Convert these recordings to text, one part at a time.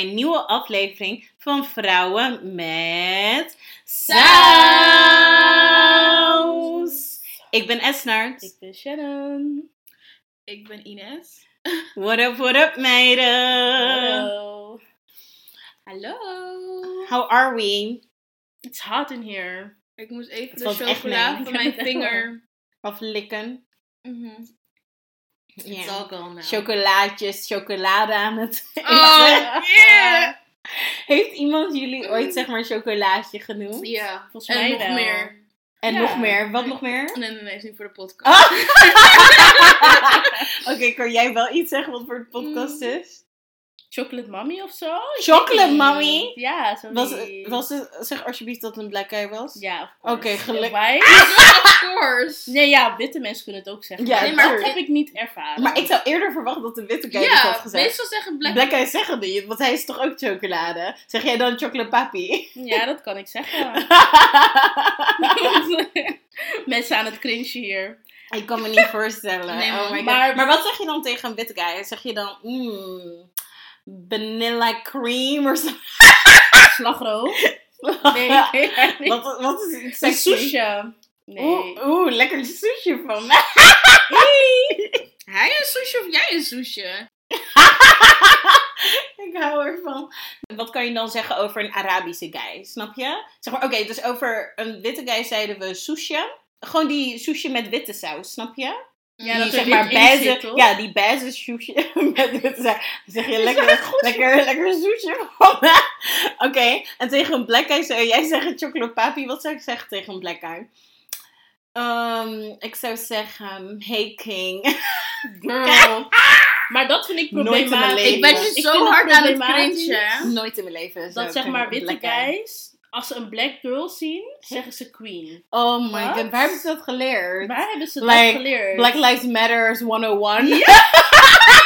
bij een nieuwe aflevering van Vrouwen met Saus. Ik ben Esnaert. Ik ben Shannon. Ik ben Ines. What up, what up, meiden? Hallo. Hallo. How are we? It's hot in here. Ik moest even Het de chocola van mijn vinger. Of likken? Mhm. It's all gone now. Chocolaatjes, chocolade aan het Oh, eten. yeah. Heeft iemand jullie ooit zeg maar chocolaatje genoemd? Ja, Volgens en mij nog wel. meer. En Ja. nog meer? Wat nog meer? Nee, nee, nee, is niet voor de podcast. Ah! Oké, kan jij wel iets zeggen wat voor de podcast is? Chocolate Mommy of zo? Chocolate. Mommy? Ja, zo Was, was het, zeg alsjeblieft dat het een black guy was? Ja, of Oké, course. geluk- Wij? of course. Nee, ja, witte mensen kunnen het ook zeggen. Ja, nee, maar dat heb ik niet ervaren. Maar ik zou eerder verwachten dat de witte guy dit had Ja, gezegd. meestal zeggen black... Black guys zeggen niet, want hij is toch ook chocolade? Zeg jij dan chocolate papi? Ja, dat kan ik zeggen. mensen aan het cringen hier. ik kan me niet voorstellen. Nee, oh man. my God. Maar- Maar, wat zeg je dan tegen een witte guy? Zeg je dan, mm, vanilla cream of zo? Slagroom? Nee, ik weet het niet. wat, wat is Een sexy? sushi. Nee. Oeh, oeh, lekker sushi van mij. Hij een sushi of jij een sushi? Ik hou ervan. Wat kan je dan zeggen over een Arabische guy? Snap je? Zeg maar, oké, dus over een witte guy zeiden we sushi. Gewoon die sushi met witte saus, snap je? Ja, die, dat zeg maar toch? ja, die met. Dan zeg je lekker, lekker, lekker van me. Oké, en tegen een black guy zou jij zeggen chocolate papi. Wat zou ik zeggen tegen een black guy? Ehm, ik zou zeggen, hey king. Girl. Maar dat vind ik Nooit in mijn problematisch. leven. Ik ben zo hard aan het cringen. Nooit in mijn leven. Dat zeg maar witte guys, als ze een black girl zien, zeggen ze queen. Oh my Wat? god, waar hebben ze dat geleerd? Waar hebben ze Like, dat geleerd? Black Lives Matters 101.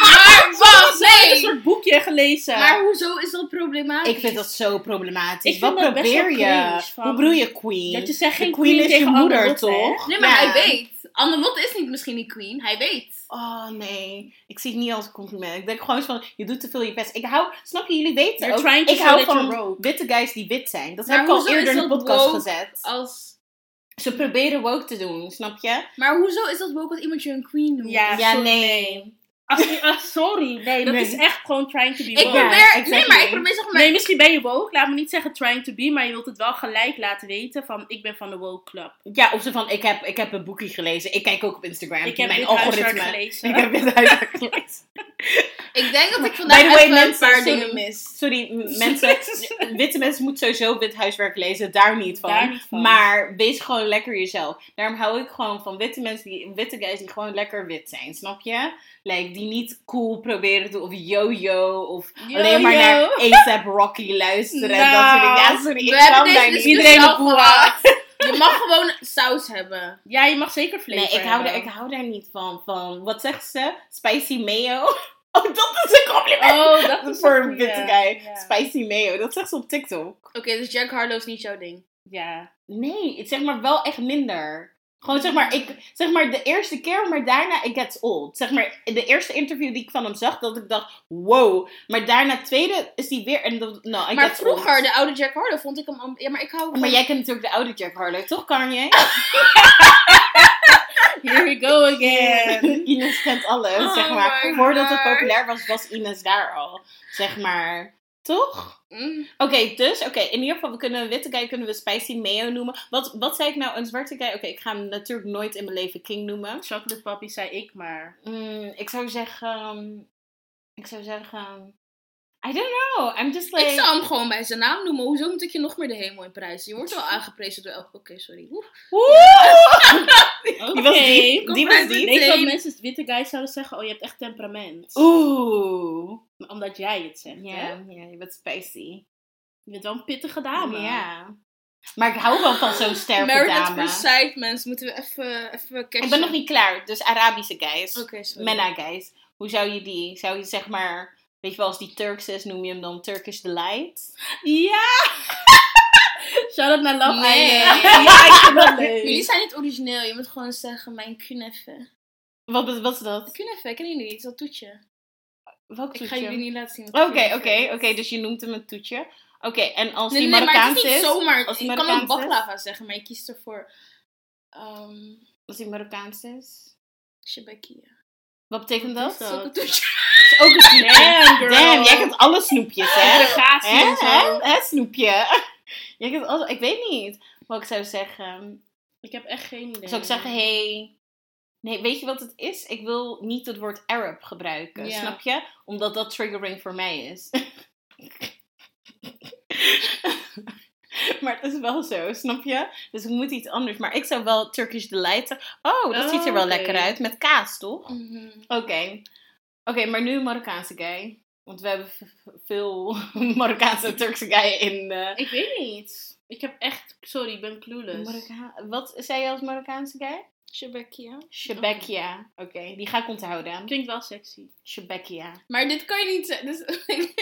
Maar wacht, Ik heb een soort boekje gelezen. Maar hoezo is dat problematisch? Ik vind dat zo problematisch. Ik Wat probeer je? van- Hoe bedoel je queen? dat je zegt geen queen, is je moeder, toch? Nee, maar Ja. hij weet. Annelotte is niet misschien die queen. Hij weet. Oh nee, ik zie het niet als een compliment. Ik denk gewoon van, je doet te veel je best. Ik hou, snap je, jullie weten You're ook, ik hou van witte guys die wit zijn. Dat Maar heb ik al eerder in de dat podcast woke gezet. Als... Ze proberen woke te doen, snap je? Maar hoezo is dat ook als iemand je een queen noemt? Ja, nee. Als- ah, sorry, nee, dat Nee. is echt gewoon trying to be Ik woke. Ja, probeer... exactly. Nee, maar ik probeer zeg maar... Nee, misschien ben je woke. Laat me niet zeggen trying to be, maar je wilt het wel gelijk laten weten van ik ben van de woke club. Ja, of ze van, ik heb, ik heb een boekje gelezen. Ik kijk ook op Instagram. Ik heb Mijn algoritme. gelezen. Ik heb dit huiswerk gelezen. Ik denk dat ik vandaag way, even een mensen, paar sorry. dingen mis. Sorry, mensen. witte mensen moeten sowieso wit huiswerk lezen. Daar niet van. Daar niet van. Maar wees gewoon lekker jezelf. Daarom hou ik gewoon van witte mensen, die, witte guys die gewoon lekker wit zijn. Snap je? Like, die niet cool proberen te doen. Of yo-yo. Of alleen maar naar ASAP Rocky luisteren. en Dat Nou, soort dingen. Ja, sorry. Ik kan daar niet. Iedereen gehad. Je mag gewoon saus hebben. Ja, je mag zeker flavor Nee, ik hou, daar, hebben. ik hou daar niet van. van. Wat zegt ze? Spicy mayo? Oh, dat is een compliment. Oh, dat is Voor een witte guy. Spicy mayo. Dat zegt ze op TikTok. Oké, dus Jack Harlow is niet jouw ding. Ja. Nee, het zeg maar wel echt minder. Gewoon zeg maar, ik, zeg maar de eerste keer, maar daarna, it gets old. Zeg maar, de eerste interview die ik van hem zag, dat ik dacht, wow. Maar daarna, tweede, is hij weer, en dat, no, it Maar gets vroeger, old. de oude Jack Harlow, vond ik hem... Ja, maar ik hou van... Maar jij kent natuurlijk de oude Jack Harlow, toch Kanye? Here we go again. Ines kent alles, Oh zeg maar. Voordat het populair was, was Ines daar al. Zeg maar, toch? Mm. Oké, dus, oké, in ieder geval, we kunnen een witte guy kunnen we spicy mayo noemen. Wat, wat zei ik nou, een zwarte guy? Oké, ik ga hem natuurlijk nooit in mijn leven king noemen. Chocolate Papi zei ik, maar... Mm, ik zou zeggen. Ik zou zeggen. I don't know. I'm just like. Ik zou hem gewoon bij zijn naam noemen. Hoezo moet ik je nog meer de hemel in prijzen? Je wordt wel aangeprezen door elke... Oké, sorry. Oeh. Die was Die maar was diep. Weet je wat Meteen. mensen, witte guys zouden zeggen? Oh, je hebt echt temperament. Oeh. Omdat jij het zegt, Ja, hè? ja, je bent spicy. Je bent wel een pittige dame. Ja. Maar ik hou wel van zo'n sterke at dame. first sight, mensen. Moeten we even, even. Ik ben nog niet klaar. Dus Arabische guys. Oké, sorry. Menna guys. Hoe zou je die? Zou je zeg maar. Weet je wel, als die Turks is, noem je hem dan Turkish Delight? Ja! Shout-out naar Love Nee. Island. Ja, ik vind dat leuk. Jullie zijn niet origineel. Je moet gewoon zeggen mijn kuneffe. Wat, wat is dat? Kuneffe, ken je niet? Dat toetje. Welk Ik toetje? ga jullie niet laten zien. Oké, ik oké, oké. Dus je noemt hem een toetje. Oké, en als Nee, die nee, maar Marokkaans het is niet zomaar. als die ik kan ook Marokkaans baklava zeggen, maar je kiest ervoor. ehm Als die Marokkaans is... Shebekia. Wat betekent is dat? dat? Toetje. is ook een snoepje. Damn, girl. Damn, jij kent alle snoepjes, hè? Hè? Hè? Hè, snoepje? Jij kent alle... Ik weet niet wat ik zou zeggen. Ik heb echt geen idee. Zou ik zeggen, hey... Nee, weet je wat het is? Ik wil niet het woord Arab gebruiken, Ja. snap je? Omdat dat triggering voor mij is. maar het is wel zo, snap je? Dus ik moet iets anders. Maar ik zou wel Turkish Delight... Oh, dat Oh, ziet er wel oké. lekker uit. Met kaas, toch? Mhm. Oké. Oké, maar nu Marokkaanse guy. Want we hebben veel Marokkaanse Turkse guy in... eh, Ik weet niet. Ik heb echt... Sorry, ik ben clueless. Marokka- Wat zei je als Marokkaanse guy? Shebekia. Shebekia. Oké, die ga ik onthouden. Klinkt wel sexy. Shebekia. Maar dit kan je niet zeggen. Dus...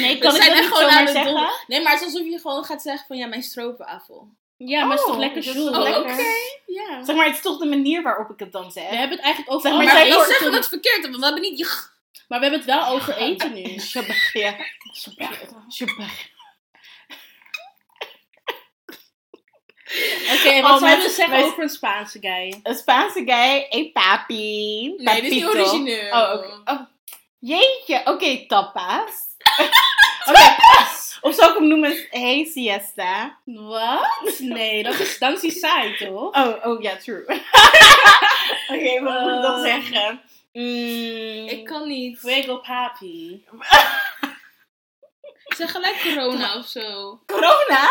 Nee, kan ik dat niet gewoon aan zeggen? Nee, maar het is alsof je gewoon gaat zeggen van ja, mijn stroopwafel. Ja, maar het is toch Oh, lekker toch Oh, oké. Ja. Zeg maar, het is toch de manier waarop ik het dan zeg. We hebben het eigenlijk over Zeg maar, Maar zij ik wordt- zeg het verkeerd, want we hebben niet. Maar we hebben het wel over eten nu. Shebekia. Shebekia. Oké, Oh, wat maar zou je het- zeggen maar- over een Spaanse guy? Een Spaanse guy. Hey papi. Nee, dit is niet origineel. Oh, oké. Oh. Jeetje. Oké, tapas. oké. Of zou ik hem noemen? Hey siesta. Wat? Nee, dat is, dan is hij saai, toch? Oh, oh ja, true. Oké, wat moet ik dan Eh, zeggen? Mm, Ik kan niet. Fuego papi. Zeg gelijk corona of zo. Corona?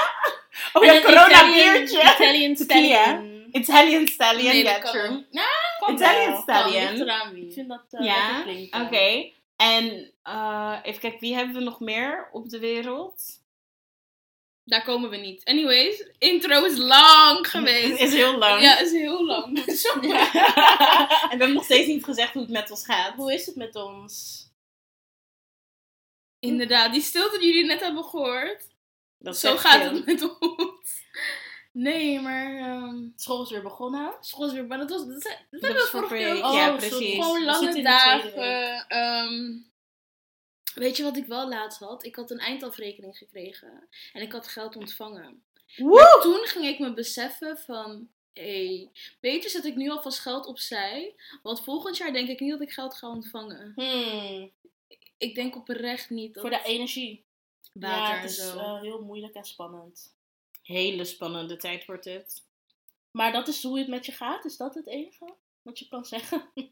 Oh ja, een corona Italian- biertje. Italian stallion. Italian stallion, Nee, ja, true. Nou, Italian wel. stallion. Ik vind dat eh Ja, lekker klinken. Oké. En eh, even kijken, wie hebben we nog meer op de wereld? Daar komen we niet. Anyways, intro is lang Het geweest. is heel lang. Ja, is heel lang. En we hebben nog steeds niet gezegd hoe het met ons gaat. Hoe is het met ons? Inderdaad, die stilte die jullie net hebben gehoord. Dat is Zo gaat veel. het met ons. Nee, maar ehm, School is weer begonnen. school is weer... Maar dat was... Dat, dat Dat hebben we is voor vorige keer break. ook Oh, ja, precies. Gewoon lange dagen. ehm, weet je wat ik wel laatst had? Ik had een eindafrekening gekregen. En ik had geld ontvangen. Woe! Toen ging ik me beseffen van... Hé, beter zet ik nu alvast geld opzij. Want volgend jaar denk ik niet dat ik geld ga ontvangen. Hmm, Ik denk oprecht niet dat voor de energie. water ja, het is zo. eh, heel moeilijk en spannend. Hele spannende tijd wordt het. Maar dat is hoe het met je gaat? Is dat het enige wat je kan zeggen?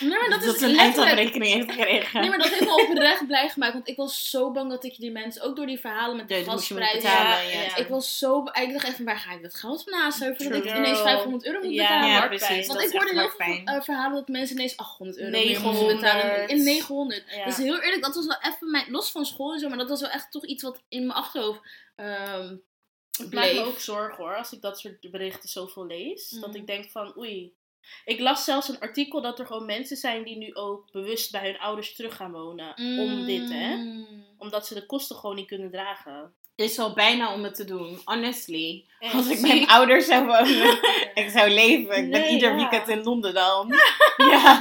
Nee, maar dat, dat is ze een eindafrekening heeft gekregen. Nee, maar dat heeft me oprecht blij gemaakt. Want ik was zo bang dat ik die mensen, ook door die verhalen met de moeten ja, ja. ja. Ik was zo... Ik dacht even, waar ga ik dat geld van aanschuiven? Dat ik ineens 500 euro moet betalen. Ja, precies. Dat Want ik hoorde heel veel eh, verhalen dat mensen ineens 800 euro meer moesten 900. betalen. In 900. Ja. Dus heel eerlijk, dat was wel even mijn... Los van school en zo, maar dat was wel echt toch iets wat in mijn achterhoofd... ehm, Het maakt me ook zorgen hoor, als ik dat soort berichten zoveel lees. Dat Mhm. ik denk van, oei. Ik las zelfs een artikel dat er gewoon mensen zijn die nu ook bewust bij hun ouders terug gaan wonen. Om dit, hè. mm. Omdat ze de kosten gewoon niet kunnen dragen. is al bijna om het te doen, honestly. Als ik bij mijn ouders zou wonen, ik zou leven. Ik ben Nee, ieder ja. weekend in Londen dan. ja,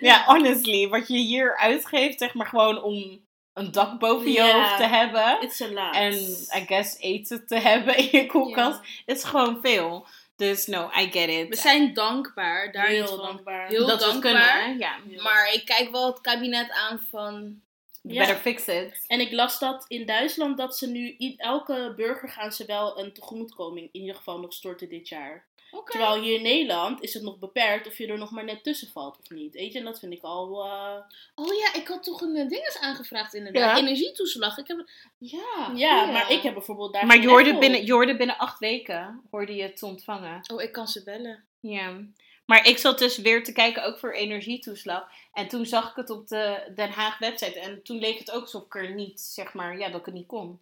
Ja, honestly. Wat je hier uitgeeft, zeg maar gewoon om een dak boven je hoofd te hebben. It's a lot. En I guess eten te hebben in je koelkast. is gewoon veel. Dus no, I get it. We zijn dankbaar, daar heel van. dankbaar. Heel dat dankbaar. kunnen, ja. Maar ik kijk wel het kabinet aan van... Ja. Better fix it. En ik las dat in Duitsland dat ze nu elke burger gaan ze wel een tegemoetkoming in ieder geval nog storten dit jaar. Terwijl hier in Nederland is het nog beperkt of je er nog maar net tussen valt of niet. Weet je, en dat vind ik al. eh, Oh ja, ik had toch een uh, dinges aangevraagd inderdaad. Ja. Energietoeslag. Ik heb... Ja, ja, maar ik heb bijvoorbeeld daar. Maar je hoorde, binnen, je hoorde binnen acht weken hoorde je het te ontvangen. Oh, ik kan ze bellen. Ja. Maar ik zat dus weer te kijken ook voor energietoeslag. En toen zag ik het op de Den Haag website. En toen leek het ook alsof ik er niet, zeg maar, ja, dat ik het niet kon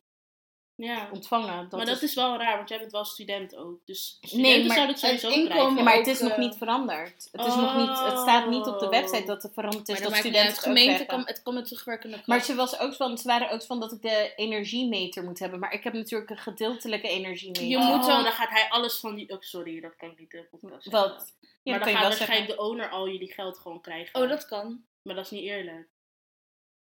Ja. ontvangen. Dat maar dat is wel raar, want jij bent wel student ook. Dus Nee, maar zouden het sowieso het inkomen-. Ja, maar het is nog eh, niet veranderd. Het, is nog niet, het staat niet op de website dat het veranderd is. Maar dat dat studenten Het gemeente kan, het kan met terugwerkende kracht. Maar ze, was ook van, ze waren ook van dat ik de energiemeter moet hebben. Maar ik heb natuurlijk een gedeeltelijke energiemeter. Je moet moet dan- dan, dan gaat hij alles van die. Oh, sorry, dat kan ik niet in de podcast zeggen. Wat? Ja, maar dat dan kan je gaat wel waarschijnlijk de owner al jullie geld gewoon krijgen. Oh, dat kan. Maar dat is niet eerlijk.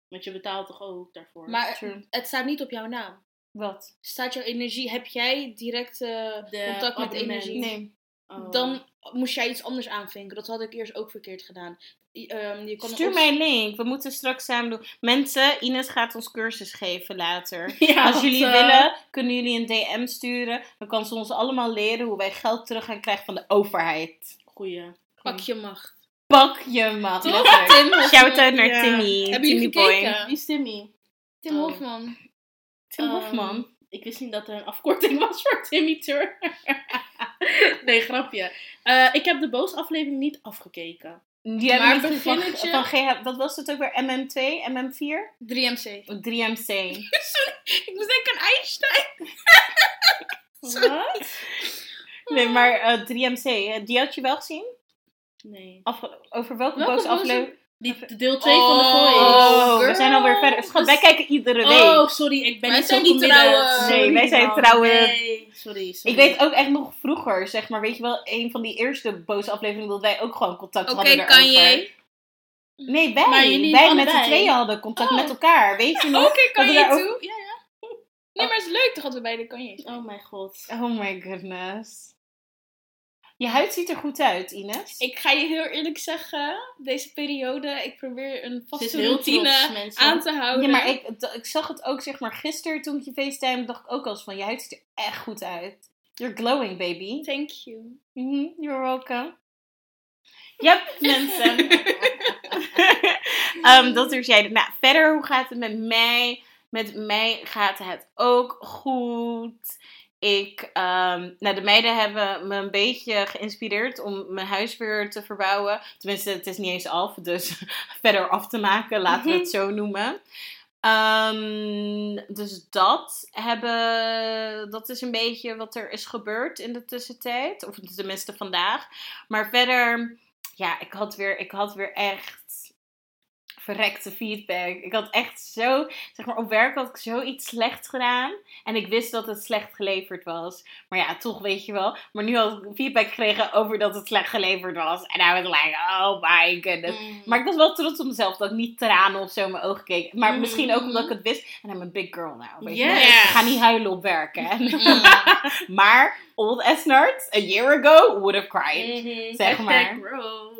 Want je betaalt toch ook daarvoor? Maar True. het staat niet op jouw naam. Wat? Staat jouw energie, heb jij direct eh, contact met energie? Nee. Oh. Dan moest jij iets anders aanvinken. Dat had ik eerst ook verkeerd gedaan. I- ehm, je kan Stuur mij een link. We moeten straks samen doen. Mensen, Ines gaat ons cursus geven later. Ja, Als jullie eh, willen, kunnen jullie een DM sturen. Dan kan ze ons allemaal leren hoe wij geld terug gaan krijgen van de overheid. Goeie. Pak je macht. Pak je Hofman. Shout-out naar Ja. Timmy. Jullie Timmy boy. Wie is Timmy? Tim Oh. Hofman. Tim Hofman. Ik wist niet dat er een afkorting was voor Timmy Turner. nee, grapje. Eh, ik heb de Boos aflevering niet afgekeken. Die hebben maar niet van, van GH, wat was het ook weer? MM2, MM4? 3MC. 3MC. Ik moest denken aan Einstein. Wat? Nee, maar eh, 3MC, eh, die had je wel gezien? Nee. Afge- over welke, Welke boze- aflevering? Die, de deel 2 van de Oh, Voice. Oh, we zijn alweer verder. Schat, wij kijken iedere week. Oh, sorry, ik ben Wij niet zo niet trouwen. Nee, wij zijn man. trouwen. Nee, sorry, sorry. Ik weet ook echt nog vroeger, zeg maar, weet je wel, een van die eerste boze afleveringen dat wij ook gewoon contact Oké, hadden kan erover. je? Nee, wij. Wij met z'n tweeën hadden contact Oh. met elkaar, weet je nog? Oké, kan we je daar ook- toe? Ja, ja. Nee, maar het is leuk toch dat we beide kan je. Oh mijn god. Oh my goodness. Je huid ziet er goed uit, Ines. Ik ga je heel eerlijk zeggen, deze periode, ik probeer een is vaste routine trots, aan te houden. Ja, maar ik, ik zag het ook, zeg maar, gisteren toen ik je FaceTime, dacht ik ook al eens van, je huid ziet er echt goed uit. You're glowing, baby. Thank you. Mhm, you're welcome. Yep, mensen. Ehm, dat er zeiden. Nou, verder, hoe gaat het met mij? Met mij gaat het ook goed. Ik, ehm, nou, de meiden hebben me een beetje geïnspireerd om mijn huis weer te verbouwen. Tenminste, het is niet eens af, dus verder af te maken, laten we het zo noemen. Ehm, dus dat hebben, dat is een beetje wat er is gebeurd in de tussentijd. Of tenminste vandaag. Maar verder, ja, ik had weer, ik had weer echt verrekte feedback. Ik had echt zo, zeg maar, op werk had ik zoiets slecht gedaan. En ik wist dat het slecht geleverd was. Maar ja, toch weet je wel. Maar nu had ik feedback gekregen over dat het slecht geleverd was. En I was like, oh my goodness. Mm. Maar ik was wel trots op mezelf dat ik niet tranen of zo in mijn ogen keek. Maar Mhm. misschien ook omdat ik het wist. En I'm a big girl now. Weet je wel. Yes. Ik ga niet huilen op werk, hè. Mm. maar old Esnard, a year ago, would have cried. Mhm. Zeg maar.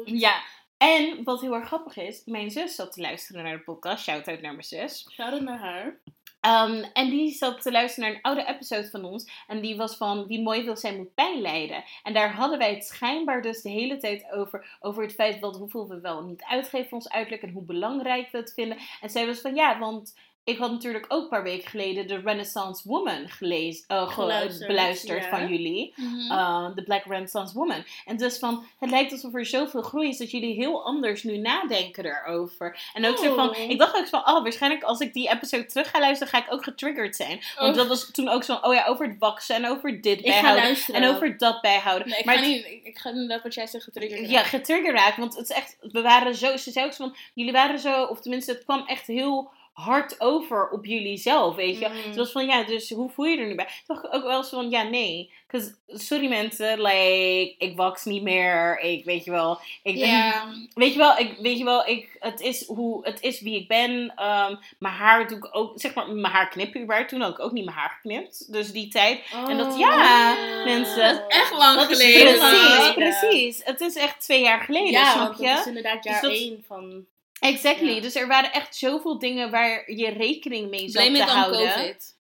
Ja. En wat heel erg grappig is, mijn zus zat te luisteren naar de podcast. Shout-out naar mijn zus. Shout-out naar haar. Um, en die zat te luisteren naar een oude episode van ons. En die was van wie mooi wil zijn moet pijn lijden. En daar hadden wij het schijnbaar dus de hele tijd over. Over het feit wat, hoeveel we wel niet uitgeven voor ons uiterlijk. En hoe belangrijk we het vinden. En zij was van ja, want ik had natuurlijk ook een paar weken geleden de Renaissance Woman gelezen, eh, ge- Geluisterd, beluisterd ja. van jullie. Mhm. Uh, de Black Renaissance Woman. En dus van, het lijkt alsof er zoveel groei is dat jullie heel anders nu nadenken erover. En ook zo van, Oh. ik dacht ook van, oh, waarschijnlijk als ik die episode terug ga luisteren, ga ik ook getriggerd zijn. Want Oh. dat was toen ook zo van, oh ja, over het waksen en over dit bijhouden. En over dat bijhouden. Nee, ik maar ga, niet, ik, ga inderdaad wat jij zegt getriggerd ja, getriggerd raken. Want het is echt, we waren zo, ze zei ook zo van, jullie waren zo, of tenminste, het kwam echt heel hard over op jullie zelf, weet je. Mm. Het was van, ja, dus hoe voel je er nu bij? Toen dacht ik ook wel eens van, ja, nee. 'Cause, sorry mensen, like, ik wax niet meer. Ik, weet je wel, ik Ja. Weet je wel, ik, weet je wel ik, het, is hoe, het is wie ik ben. Ehm, mijn haar doe ik ook, zeg maar, mijn haar knippen überhaupt. Toen had ik ook niet mijn haar geknipt. Dus die tijd. En dat- ja, mensen. Dat is echt lang geleden. precies, Ja. precies. Het is echt twee jaar geleden, Ja, snap je? dat is inderdaad jaar Dus dat- 1 van... Exactly. Ja. Dus er waren echt zoveel dingen waar je rekening mee Blame te it on houden. COVID.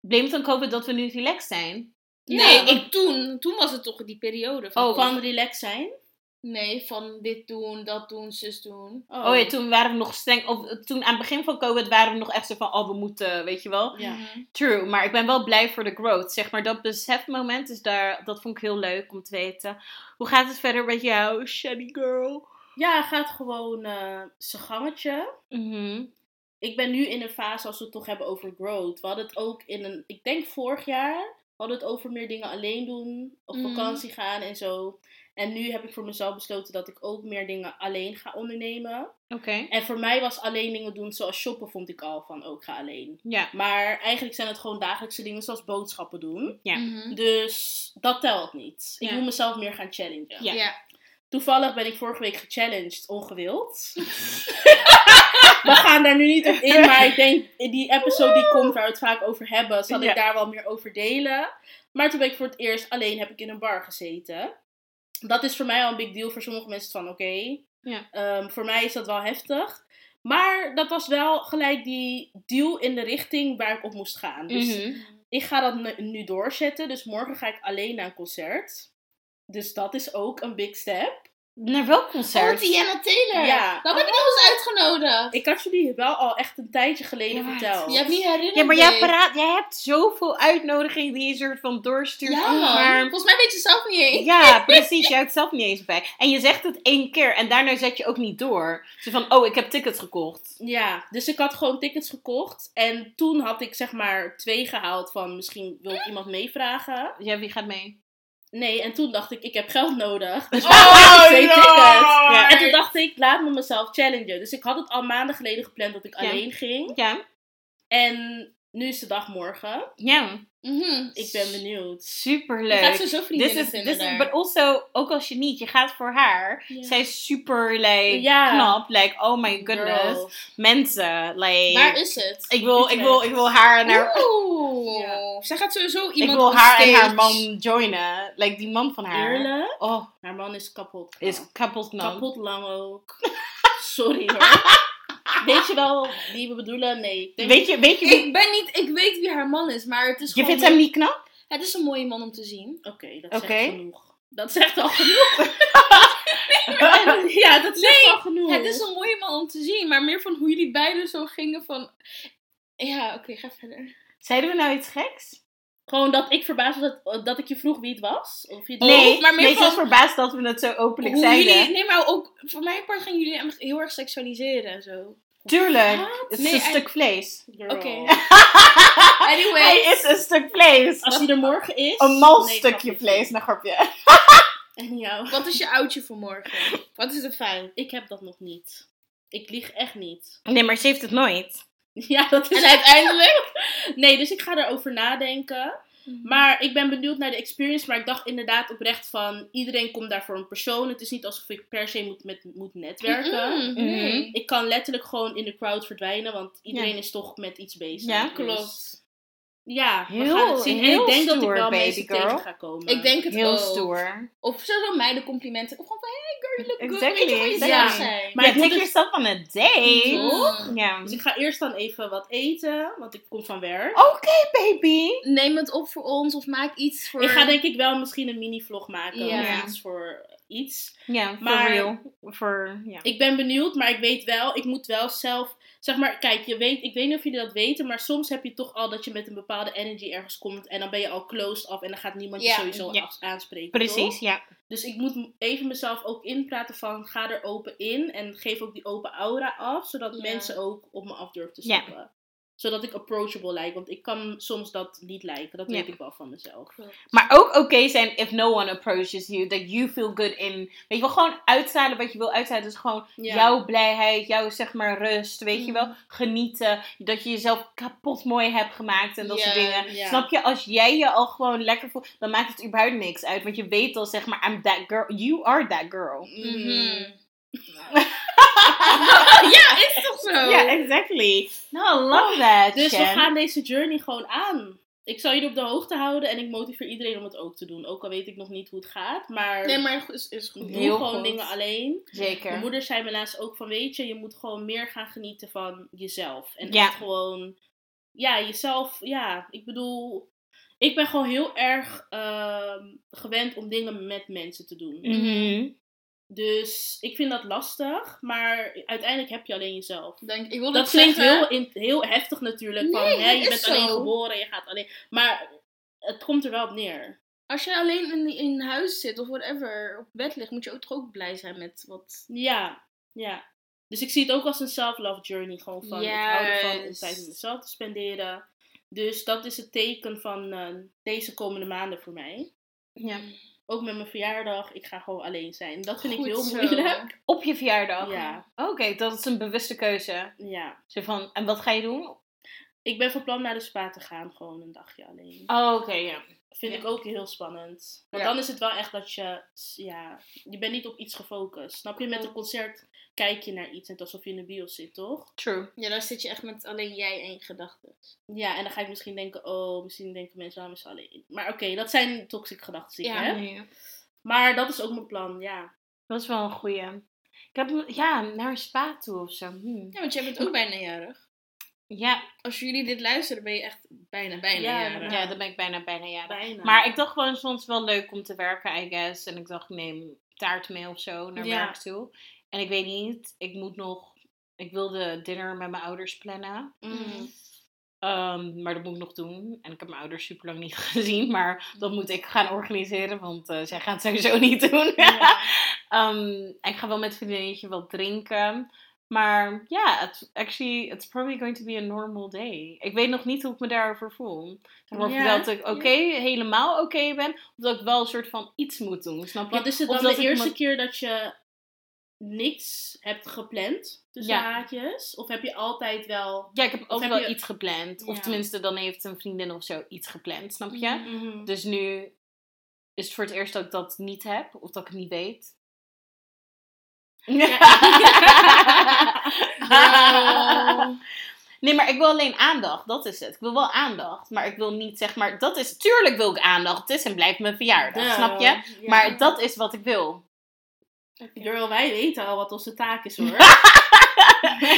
Blame it on COVID dat we nu relaxed zijn. Nee, ik, toen, toen was het toch die periode van Oh. Van relax zijn. Nee, van dit doen, dat doen, zus doen. Oh, ja, toen waren we nog streng. Of, toen aan het begin van COVID waren we nog echt zo van, oh, we moeten, weet je wel. Ja. Mhm. True, maar ik ben wel blij voor de growth. Zeg maar, dat besefmoment is daar, dat vond ik heel leuk om te weten. Hoe gaat het verder met jou, Shady Girl? Ja, gaat gewoon eh zijn gangetje. Mhm. Ik ben nu in een fase als we het toch hebben over growth. We hadden het ook in een, ik denk vorig jaar, we hadden het over meer dingen alleen doen, op Mhm. vakantie gaan en zo. En nu heb ik voor mezelf besloten dat ik ook meer dingen alleen ga ondernemen. Oké. En voor mij was alleen dingen doen zoals shoppen vond ik al van ook ga alleen. Ja. Maar eigenlijk zijn het gewoon dagelijkse dingen zoals boodschappen doen. Ja. Mhm. Dus dat telt niet. Ik Ja. moet mezelf meer gaan challengen. Ja. Ja. Toevallig ben ik vorige week gechallenged, ongewild. We gaan daar nu niet op in, maar ik denk in die episode die komt waar we het vaak over hebben, zal Ja. ik daar wel meer over delen. Maar toen ben ik voor het eerst alleen heb ik in een bar gezeten. Dat is voor mij al een big deal. Voor sommige mensen van oké. Ja. Ehm, voor mij is dat wel heftig. Maar dat was wel gelijk die deal in de richting waar ik op moest gaan. Dus Mhm. ik ga dat nu doorzetten. Dus morgen ga ik alleen naar een concert. Dus dat is ook een big step. Naar welk Oh, concert? Diana Taylor. Ja. Dat heb ik nog eens uitgenodigd. Ik had jullie wel al echt een tijdje geleden Ja, verteld. Je hebt niet herinnerd. Ja, maar jij, jij hebt zoveel uitnodigingen die je soort van doorstuurt. Ja, maar volgens mij weet je zelf niet eens. Ja, precies. Je houdt het zelf niet eens bij. En je zegt het één keer en daarna zet je ook niet door. Zo van, oh, ik heb tickets gekocht. Ja, dus ik had gewoon tickets gekocht. En toen had ik zeg maar twee gehaald van misschien wil ik iemand meevragen. Ja, wie gaat mee? Nee, en toen dacht ik, ik heb geld nodig. Dus Oh, ik twee no. tickets? Ja. En toen dacht ik, laat me mezelf challengen. Dus ik had het al maanden geleden gepland dat ik Ja. alleen ging. Ja. En nu is de dag morgen. Ja. Mhm. Ik ben benieuwd. Super Je gaat leuk. sowieso This vriendinnen is, vinden this is, daar. but also, ook als je niet, je gaat voor haar. Zij is super, like, knap. Like, oh my goodness. Girl. Mensen, like... Waar is het? ik wil, ik wil, ik wil haar en haar... Oeh. Ja. Zij gaat sowieso Ik iemand wil op haar en haar man joinen. Like, die man van haar. Eerlijk? Oh, Haar man is kapot. knap. is kapot knap. Kapot lang ook. Sorry hoor. Weet je wel wie we bedoelen? Nee. Denk Weet je, weet je wie... Ik ben niet, ik weet wie haar man is, maar het is Je gewoon... vindt hem niet knap? Het is een mooie man om te zien. Oké, dat Oké. zegt genoeg. Dat zegt al genoeg. En- ja, dat zegt al genoeg. Het is een mooie man om te zien, maar meer van hoe jullie beiden zo gingen van... Ja, oké, ga verder. Zeiden we nou iets geks? Gewoon dat ik verbaasd was dat, dat ik je vroeg wie het was. Of je het nee, maar meer nee, was verbaasd dat we het zo openlijk Hoe zeiden. jullie, nee, maar ook voor mijn part gaan jullie hem heel erg seksualiseren en zo. Tuurlijk. Wat? Het is Nee, een hij- stuk vlees. Oké. Hij Anyway. is een stuk vlees. Als die er morgen is. Een mal nee, stukje vlees, een grapje. En jou. Wat is je oudje voor morgen? Wat is de fijn? Ik heb dat nog niet. Ik lieg echt niet. Nee, maar ze heeft het nooit. Ja, dat is En uiteindelijk? Nee, dus ik ga erover nadenken. Maar ik ben benieuwd naar de experience. Maar ik dacht inderdaad oprecht van... Iedereen komt daar voor een persoon. Het is niet alsof ik per se moet, met, moet netwerken. Ik kan letterlijk gewoon in de crowd verdwijnen. Want iedereen is toch met iets bezig. Ja, Dus Ja, we Heel- gaan het zien. En heel ik denk dat ik stoer, wel baby mensen girl. tegen ga komen. Ik denk het Heel ook. stoer. Of sowieso meiden complimenten. Of gewoon van, hey girl, you look good. Exactly, Weet je, exactly. jezelf zijn. Maar Maar ik ja, moet take het- yourself on a date. Toch? Ja. Dus ik ga eerst dan even wat eten. Want ik kom van werk. Oké, baby. Neem het op voor ons of maak iets voor... Ik ga denk ik wel misschien een mini-vlog maken. Ja. Of iets voor iets. Ja, for Maar- real. For, ja. Ik ben benieuwd, maar ik weet wel, ik moet wel zelf. Zeg maar, kijk, je weet, ik weet niet of jullie dat weten, maar soms heb je toch al dat je met een bepaalde energy ergens komt en dan ben je al closed af en dan gaat niemand je sowieso ja. aanspreken. Precies, toch? ja. Dus ik moet even mezelf ook inpraten van ga er open in en geef ook die open aura af, zodat Ja. mensen ook op me af durven te Ja. stappen. Zodat ik approachable lijk, want ik kan soms dat niet lijken. Dat Ja. weet ik wel van mezelf. Maar ook oké zijn if no one approaches you. That you feel good in. Weet je wel, gewoon uitstralen wat je wil uitstralen. Dus gewoon Ja. jouw blijheid, jouw zeg maar rust. Weet je wel, Mhm. genieten. Dat je jezelf kapot mooi hebt gemaakt en dat soort dingen. Snap je? Als jij je al gewoon lekker voelt, dan maakt het überhaupt niks uit. Want je weet al zeg maar, I'm that girl. You are that girl. Ja, is toch zo? Ja, exactly. No, I love that. Dus we gaan deze journey gewoon aan. Ik zal jullie op de hoogte houden en ik motiveer iedereen om het ook te doen. Ook al weet ik nog niet hoe het gaat, maar Nee, maar is, is goed. doe Heel gewoon goed. dingen alleen. Zeker. Mijn moeder zei me laatst ook van, weet je, je moet gewoon meer gaan genieten van jezelf. En Ja. echt gewoon, ja, jezelf, ja, ik bedoel, ik ben gewoon heel erg ehm, gewend om dingen met mensen te doen. Mhm. Dus ik vind dat lastig, maar uiteindelijk heb je alleen jezelf. Denk, ik wil Dat klinkt heel, in, heel heftig natuurlijk. Van, hè, je bent alleen geboren, je gaat alleen. Maar het komt er wel op neer. Als je alleen in, in huis zit of whatever, op bed ligt, moet je ook toch ook blij zijn met wat... Ja, ja. Dus ik zie het ook als een self-love journey. Gewoon van, ik hou ervan om tijd met mezelf te spenderen. Dus dat is het teken van eh, deze komende maanden voor mij. Ja. Ook met mijn verjaardag, ik ga gewoon alleen zijn. Dat vind Goed ik heel zo. moeilijk. Op je verjaardag? Ja, Oké, dat is een bewuste keuze. ja. Zo van, en wat ga je doen? Ik ben van plan naar de spa te gaan, gewoon een dagje alleen. Oh, oké, ja. Vind Ja. ik ook heel spannend. Want Ja. dan is het wel echt dat je, ja, je bent niet op iets gefocust. Snap je? Met een concert kijk je naar iets, net alsof je in de bios zit, toch? True. Ja, daar zit je echt met alleen jij en je gedachten. Ja, en dan ga ik misschien denken, oh, misschien denken mensen aan me alleen. Maar oké, dat zijn toxic gedachten, Ja. heb. Nee. Maar dat is ook mijn plan, ja. Dat is wel een goeie. Ik heb, ja, naar een spa toe of zo. Hm. Ja, want jij bent ook bijna jarig. Ja, Als jullie dit luisteren, ben je echt bijna, bijna Ja, jarig. ja, dan ben ik bijna, bijna ja. Bijna. Maar ik dacht gewoon soms wel leuk om te werken, I guess. En ik dacht, neem taart mee of zo naar Ja. werk toe. En ik weet niet, ik moet nog... Ik wilde dinner met mijn ouders plannen. Mm. Ehm, maar dat moet ik nog doen. En ik heb mijn ouders super lang niet gezien. Maar dat moet ik gaan organiseren, want eh, zij gaan het sowieso niet doen. Ja. Ehm, ik ga wel met vriendinnetje wat drinken. Maar ja, it's actually, it's probably going to be a normal day. Ik weet nog niet hoe ik me daarover voel. Of Ja. dat ik oké, helemaal oké ben. Of dat ik wel een soort van iets moet doen, snap je? Wat is het dan de eerste me- keer dat je niks hebt gepland, tussen Ja. haakjes? Of heb je altijd wel... Ja, ik heb ook heb wel je- iets gepland. Of Ja. tenminste, dan heeft een vriendin of zo iets gepland, snap je? Mhm. Dus nu is het voor het eerst dat ik dat niet heb. Of dat ik het niet weet. Nee, maar ik wil alleen aandacht. Dat is het. Ik wil wel aandacht. Maar ik wil niet, zeg maar... Dat is... Tuurlijk wil ik aandacht. Het is en blijft mijn verjaardag. Ja. Snap je? Ja. Maar dat is wat ik wil. Girl, wij weten al wat onze taak is hoor. Wel.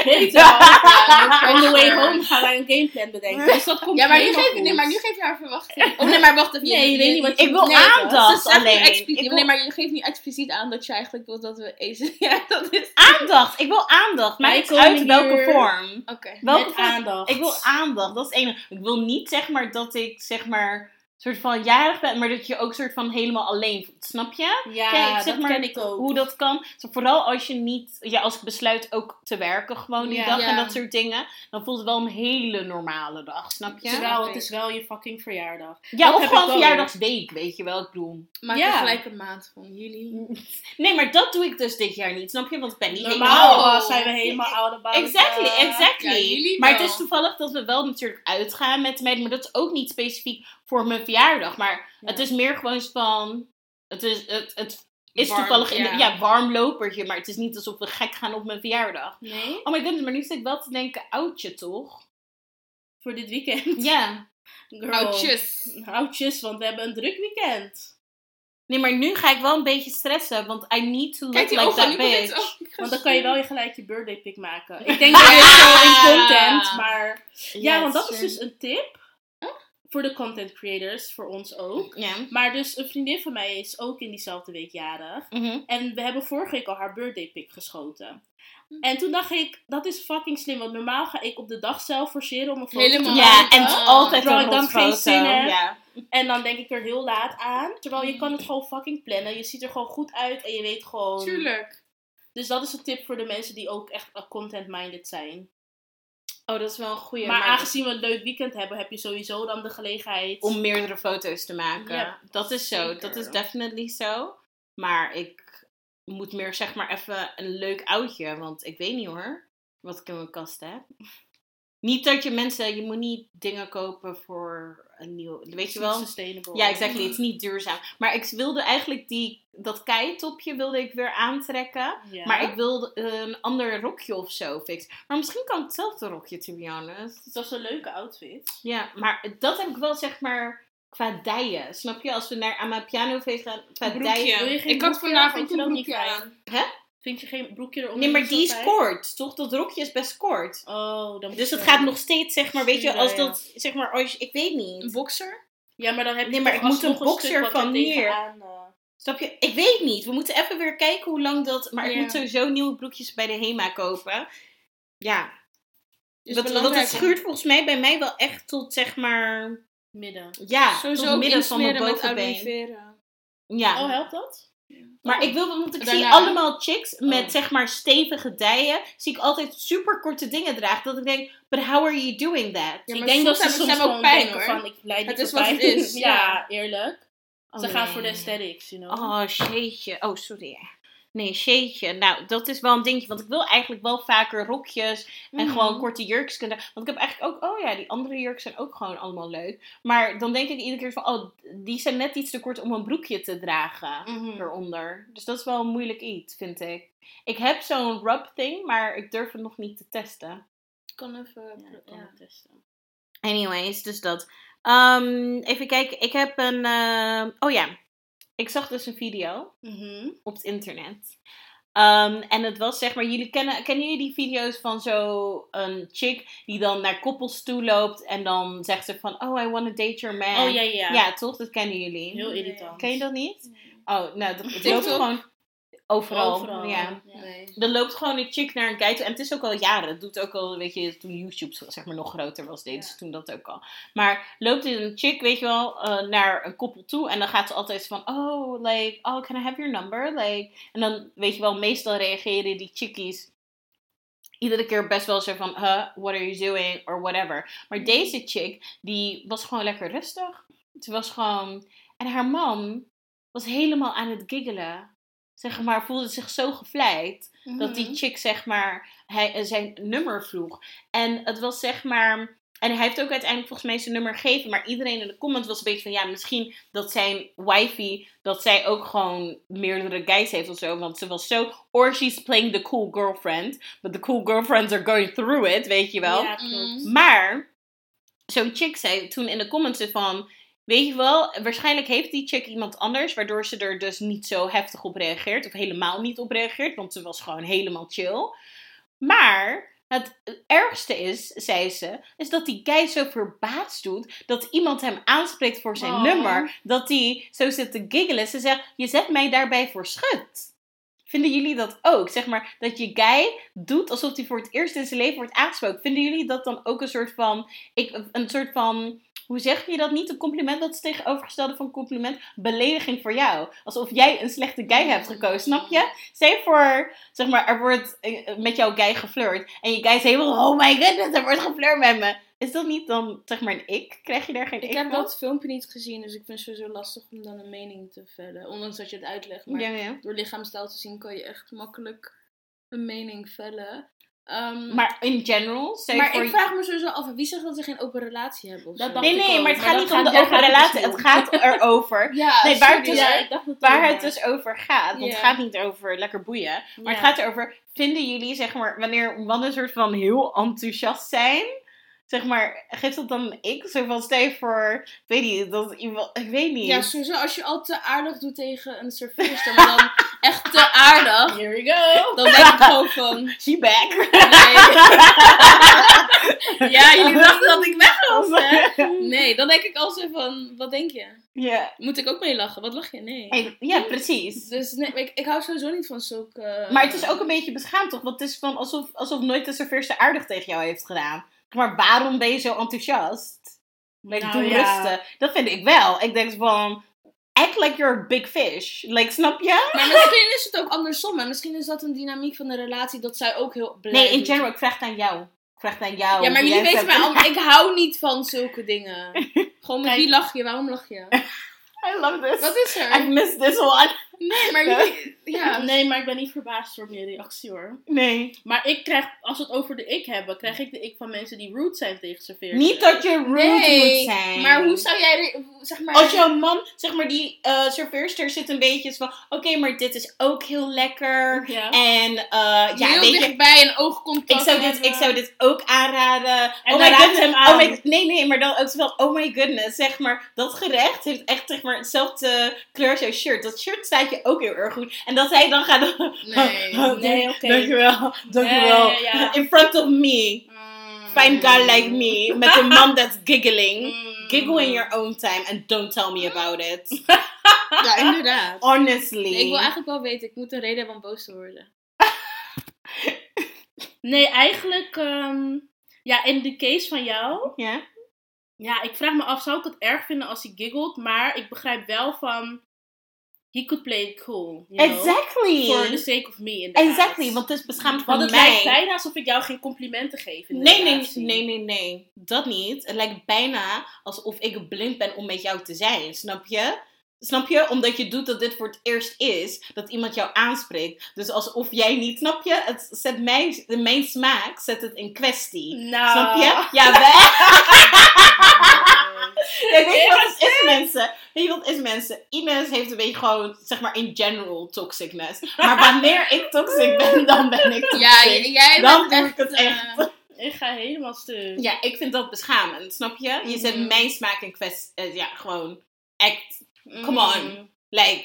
wel. Ja, On the way home gaan wij een gameplan bedenken. Dus dat komt Ja, maar nu geef, nee, maar nu geef je haar verwachting. Oh nee, maar wacht even. Nee, je weet niet wat je Ik wil weten. aandacht alleen. expliciet- Ik wil Nee, maar je geeft niet expliciet aan dat je eigenlijk wilt dat we eten. Ja, dat is... aandacht. Ik wil aandacht. Wij Maakt komen uit welke vorm. Oké. Welke Met vorm? aandacht. Ik wil aandacht. Dat is het enige. Ik wil niet, zeg maar, dat ik, zeg maar... soort van jarig ben, maar dat je ook soort van helemaal alleen voelt. Snap je? Ja, Kijk, zeg dat maar ken ik ook. Hoe dat kan. Zo, vooral als je niet, ja, als ik besluit ook te werken gewoon die Ja. dag en dat soort dingen. Dan voelt het wel een hele normale dag, snap je? Terwijl Oké. het is wel je fucking verjaardag. ja, dat of gewoon verjaardagsweek, weet je wel, ik bedoel. Maak Ja. gelijk een maand van jullie. Nee, maar dat doe ik dus dit jaar niet, snap je? Want ik ben niet Normaal helemaal... uh, zijn we helemaal oude bouwen. Exactly, exactly. Ja, maar het is toevallig dat we wel natuurlijk uitgaan met de meiden, maar dat is ook niet specifiek voor mijn verjaardag. Maar Ja. het is meer gewoon van, het is, het, het is Warm, toevallig in de, ja. ja, warm lopertje, maar het is niet alsof we gek gaan op mijn verjaardag. Nee, Oh my goodness, maar nu zit ik wel te denken, oudje toch? voor dit weekend. Ja. Girl. Oudjes. Oudjes, want we hebben een druk weekend. Nee, maar nu ga ik wel een beetje stressen, want I need to look Kijk die like ogen, that bitch. ook. Want dan kan je wel je gelijk je birthday pic maken. Ik denk dat dit zo in content, maar... Ja, want dat is dus een tip. Voor de content creators, voor ons ook. Ja. Maar dus een vriendin van mij is ook in diezelfde week jarig. Mhm. En we hebben vorige week al haar birthday pic geschoten. En toen dacht ik, dat is fucking slim. Want normaal ga ik op de dag zelf forceren om een foto Helemaal. te Ja, maken. en het is Ah. altijd Terwijl een ik dan geen zin heb. Ja. En dan denk ik er heel laat aan. Terwijl je kan het gewoon fucking plannen. Je ziet er gewoon goed uit en je weet gewoon... Tuurlijk. Dus dat is een tip voor de mensen die ook echt content-minded zijn. Oh, dat is wel een goeie. maar, aangezien we een leuk weekend hebben, heb je sowieso dan de gelegenheid. om meerdere foto's te maken. Ja, dat is zo. zeker. Dat is definitely zo. Maar ik moet meer zeg maar even een leuk oudje. Want ik weet niet hoor. Wat ik in mijn kast heb. Niet dat je mensen, je moet niet dingen kopen voor een nieuw. Weet je wel? Sustainable. Ja, exactly. Het is niet duurzaam. Maar ik wilde eigenlijk die, dat keitopje wilde ik weer aantrekken. Ja. Maar ik wilde een ander rokje of zo fixen. Maar misschien kan ik hetzelfde rokje, to be honest. Dat is een leuke outfit. Ja, maar dat heb ik wel zeg maar qua dijen. Snap je? Als we naar aan mijn pianofeest gaan, qua dijen. Ik had je een broekje aan. Vind je geen broekje eronder? Nee, maar die is kort, toch? Dat rokje is best kort. Oh, dan moet Dus het gaat nog steeds, zeg maar, weet je, als ja. dat, zeg maar, als je, ik weet Een niet. boxer? Ja, maar dan heb je Nee, maar ik moet een boxer van er hier. eh, Snap je? Ik weet niet. We moeten even weer kijken hoe lang dat, maar ik moet sowieso nieuwe broekjes bij de HEMA kopen. Ja, Is dat, dat het schuurt volgens mij bij mij wel echt tot, zeg maar, midden. ja, Sowieso tot midden van mijn bovenbeen. Ja. Oh, helpt dat? Maar ik wil, want ik zie allemaal chicks met Oh. zeg maar stevige dijen, zie ik altijd super korte dingen dragen. Dat ik denk, but how are you doing that? Ja, ik denk dat ze soms ook pijn, hoor. van, ik leid Het is wat het is, ja, eerlijk. Ze Oh, gaan voor de aesthetics, you know. Oh, jeetje. Oh, sorry. Nee, shadeje. Nou, dat is wel een dingetje. Want ik wil eigenlijk wel vaker rokjes en Mhm. gewoon korte jurkjes kunnen. Want ik heb eigenlijk ook, oh ja, die andere jurken zijn ook gewoon allemaal leuk. Maar dan denk ik iedere keer van, oh, die zijn net iets te kort om een broekje te dragen Mhm. eronder. Dus dat is wel een moeilijk iets, vind ik. Ik heb zo'n rub thing, maar ik durf het nog niet te testen. Ik kan even... Ja, kan ja. testen. Anyways, dus dat. Ehm, even kijken, ik heb een, eh, oh ja, ik zag dus een video. Mhm. op het internet. Ehm, en het was zeg maar, jullie kennen, kennen jullie die video's van zo'n chick die dan naar koppels toe loopt en dan zegt ze van, oh, I want to date your man. Oh ja, ja. Ja, toch? Dat kennen jullie. Heel irritant. Ken je dat niet? Oh, nou, dat, loopt gewoon overal. Overal. Ja. Nee. Er loopt gewoon een chick naar een guy toe. En het is ook al jaren. Het doet ook al, weet je, toen YouTube zeg maar nog groter was, deden Ja. ze toen dat ook al. Maar loopt een chick, weet je wel, eh, naar een koppel toe. En dan gaat ze altijd van, oh, like, oh, can I have your number? Like, en dan, weet je wel, meestal reageren die chickies iedere keer best wel zo van, huh, what are you doing? Or whatever. Maar deze chick, die was gewoon lekker rustig. Ze was gewoon... En haar man was helemaal aan het giggelen. Zeg maar, voelde zich zo gevleid dat die Mhm. chick zeg maar hij, eh, zijn nummer vroeg. En het was zeg maar. En hij heeft ook uiteindelijk volgens mij zijn nummer gegeven. Maar iedereen in de comments was een beetje van ja, misschien dat zijn wifey, dat zij ook gewoon meerdere guys heeft of zo. Want ze was zo. Or she's playing the cool girlfriend. But the cool girlfriends are going through it, weet je wel. Ja, klopt. Maar zo'n chick zei toen in de comments van. Weet je wel, waarschijnlijk heeft die chick iemand anders, waardoor ze er dus niet zo heftig op reageert. Of helemaal niet op reageert, want ze was gewoon helemaal chill. Maar het ergste is, zei ze, is dat die guy zo verbaasd doet dat iemand hem aanspreekt voor zijn Oh. nummer. Dat hij zo zit te giggelen. Ze zegt, je zet mij daarbij voor schut. Vinden jullie dat ook? Zeg maar, dat je guy doet alsof hij voor het eerst in zijn leven wordt aangesproken. Vinden jullie dat dan ook een soort van, ik, een soort van, hoe zeg je dat niet? Een compliment, dat is tegenovergestelde van compliment. Belediging voor jou. Alsof jij een slechte guy hebt gekozen, snap je? Je voor, zeg maar, er wordt eh, met jouw guy geflirt. En je guy is helemaal, oh my goodness, er wordt geflirt met me. Is dat niet dan, zeg maar, een ik? Krijg je daar geen Ik ik heb van? dat filmpje niet gezien, dus ik vind het sowieso lastig om dan een mening te vellen. Ondanks dat je het uitlegt, maar Ja, ja. door lichaamstaal te zien kan je echt makkelijk een mening vellen. Ehm, Maar in general, je maar ik vraag me sowieso af, wie zegt dat ze geen open relatie hebben Dat Nee, nee, maar het gaat niet om de open relatie. Het gaat erover. Ja, Nee, waar het sorry, dus- hè. Ja, ik dacht dat Waar het dus over gaat. Want het gaat niet over lekker boeien. Maar het gaat erover, vinden jullie, zeg maar, wanneer mannen soort van heel enthousiast zijn, zeg maar, geeft dat dan ik? Zo van, stel je voor, ik weet niet, dat iemand, ik weet niet. Ja, sowieso als je al te aardig doet tegen een maar dan echt te aardig, Here we go. dan denk ik gewoon van... She back. Nee. ja, jullie dachten dat ik weg was, hè? Nee, dan denk ik al zo van, wat denk je? ja. Moet ik ook mee lachen? Wat lach je? Nee. Hey, ja, precies. Dus nee, ik, ik hou sowieso niet van zulke... Maar het is ook een beetje beschaamd, toch? Want het is van alsof, alsof nooit de serveerster aardig tegen jou heeft gedaan. Maar waarom ben je zo enthousiast? Like, Nou, doe ja. rustig. Dat vind ik wel. Ik denk van, act like you're a big fish. Like, snap je? Maar misschien is het ook andersom. En misschien is dat een dynamiek van de relatie dat zij ook heel blij Nee, in general, ik vraag het aan jou. Ik vraag het aan jou. Ja, maar jullie weten mij al, ik hou niet van zulke dingen. Gewoon met wie lach je? Waarom lach je? I love this. Wat is I er? missed this one. Nee, maar jullie... Ja. Nee, maar ik ben niet verbaasd door je reactie hoor. Nee. Maar ik krijg, als we het over de ik hebben, krijg ik de ik van mensen die rude zijn tegen serveerders. Niet dat je rude Nee, moet zijn. maar hoe zou jij... Zeg maar... Als jouw man, zeg maar, die eh serveerster zit een beetje van... Oké, maar dit is ook heel lekker. Ja. En eh ja, heel weet je... dichtbij een oogcontact Ik zou, dit, hebben. ik zou dit ook aanraden. En oh dan my goodness. hem aan. Oh my, nee, nee, maar dan ook van, oh my goodness. Zeg maar, dat gerecht heeft echt zeg maar, hetzelfde kleur als jouw shirt. Dat shirt staat je ook heel erg goed. En dat hij dan gaat... Nee, nee, oké. Dankjewel, dankjewel. Ja, ja. In front of me. Mm. Fine guy like me. Met een man that's giggling. Mm. Giggle in your own time and don't tell me about it. Ja, inderdaad. Honestly. Nee, ik wil eigenlijk wel weten, ik moet een reden hebben om boos te worden. Nee, eigenlijk, ehm, ja, in de case van jou, Ja? ja, ik vraag me af, zou ik het erg vinden als hij giggelt? Maar ik begrijp wel van, he could play it cool, you know? Exactly. For the sake of me, inderdaad. Exactly, want het is beschaamd van Want het mij. lijkt bijna alsof ik jou geen complimenten geef Nee, nee, nee, nee, nee. Dat niet. Het lijkt bijna alsof ik blind ben om met jou te zijn. Snap je? Snap je? Omdat je doet dat dit voor het eerst is dat iemand jou aanspreekt. Dus alsof jij niet, snap je? Het zet mijn, mijn smaak zet het in kwestie. Nou. Snap je? Ja, wij. Ja, weet je wat het is, mensen? Weet je wat het is, mensen? Ines heeft een beetje gewoon, zeg maar, in general toxicness. Maar wanneer ik toxic ben, dan ben ik toxic. Ja, jij dan doe ik het eh, echt. Ik ga helemaal stuk. Ja, ik vind dat beschamend, snap je? Je zet Mhm. mijn smaak in kwestie. eh, ja, gewoon. Act. Come on. Mm. Like.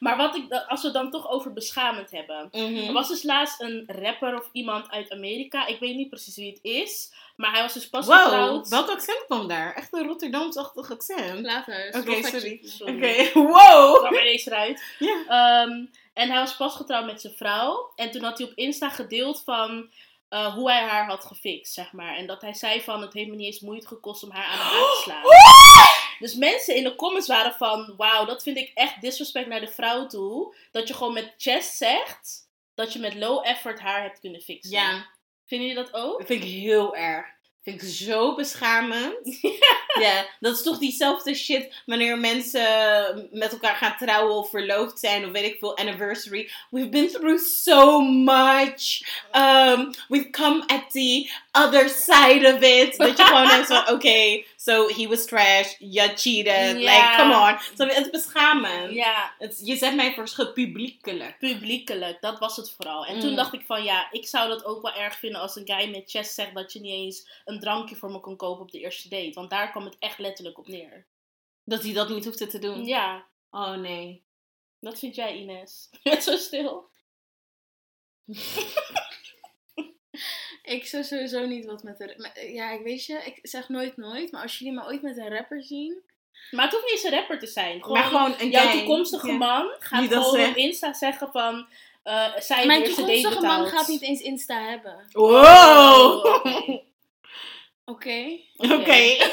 Maar wat ik, als we het dan toch over beschamend hebben. mhm. Er was dus laatst een rapper of iemand uit Amerika. Ik weet niet precies wie het is. Maar hij was dus pas Wow, getrouwd. welk accent kwam daar? Echt een Rotterdamse-achtig accent. Later. Oké, sorry. Sorry. Oké, wow. kwam er eens eruit. Ja. Ehm, en hij was pas getrouwd met zijn vrouw. En toen had hij op Insta gedeeld van eh, hoe hij haar had gefixt, zeg maar. En dat hij zei van, het heeft me niet eens moeite gekost om haar aan de haak te slaan. Dus mensen in de comments waren van, wauw, dat vind ik echt disrespect naar de vrouw toe. Dat je gewoon met chest zegt, dat je met low effort haar hebt kunnen fixen. Ja, Vinden jullie dat ook? dat vind ik heel erg. Vind ik zo beschamend. Ja, dat is toch diezelfde shit wanneer mensen met elkaar gaan trouwen of verloofd zijn of weet ik veel, anniversary. We've been through so much. Um, we've come at the other side of it. Dat je gewoon denkt van, oké, so he was trash, you cheated. Like, come on. So, het is beschamend. Ja, Het, je zet mij voor publiekelijk. publiekelijk, dat was het vooral. En Mm. toen dacht ik van, ja, ik zou dat ook wel erg vinden als een guy met chest zegt dat je niet eens een drankje voor me kon kopen op de eerste date. Want daar kwam het echt letterlijk op neer. Dat hij dat niet hoefde te doen. Ja, Oh nee. dat vind jij Ines. Met zo stil. Ik zou sowieso niet wat met de... met- Ja, ik weet je, ik zeg nooit nooit. Maar als jullie me ooit met een rapper zien... Maar het hoeft niet eens een rapper te zijn. Gewoon, maar gewoon een jouw toekomstige Ja. man gaat Die gewoon op. Insta zeggen van... eh zij Mijn toekomstige man gaat niet eens Insta hebben. Wow! Oké? Oké. Oké.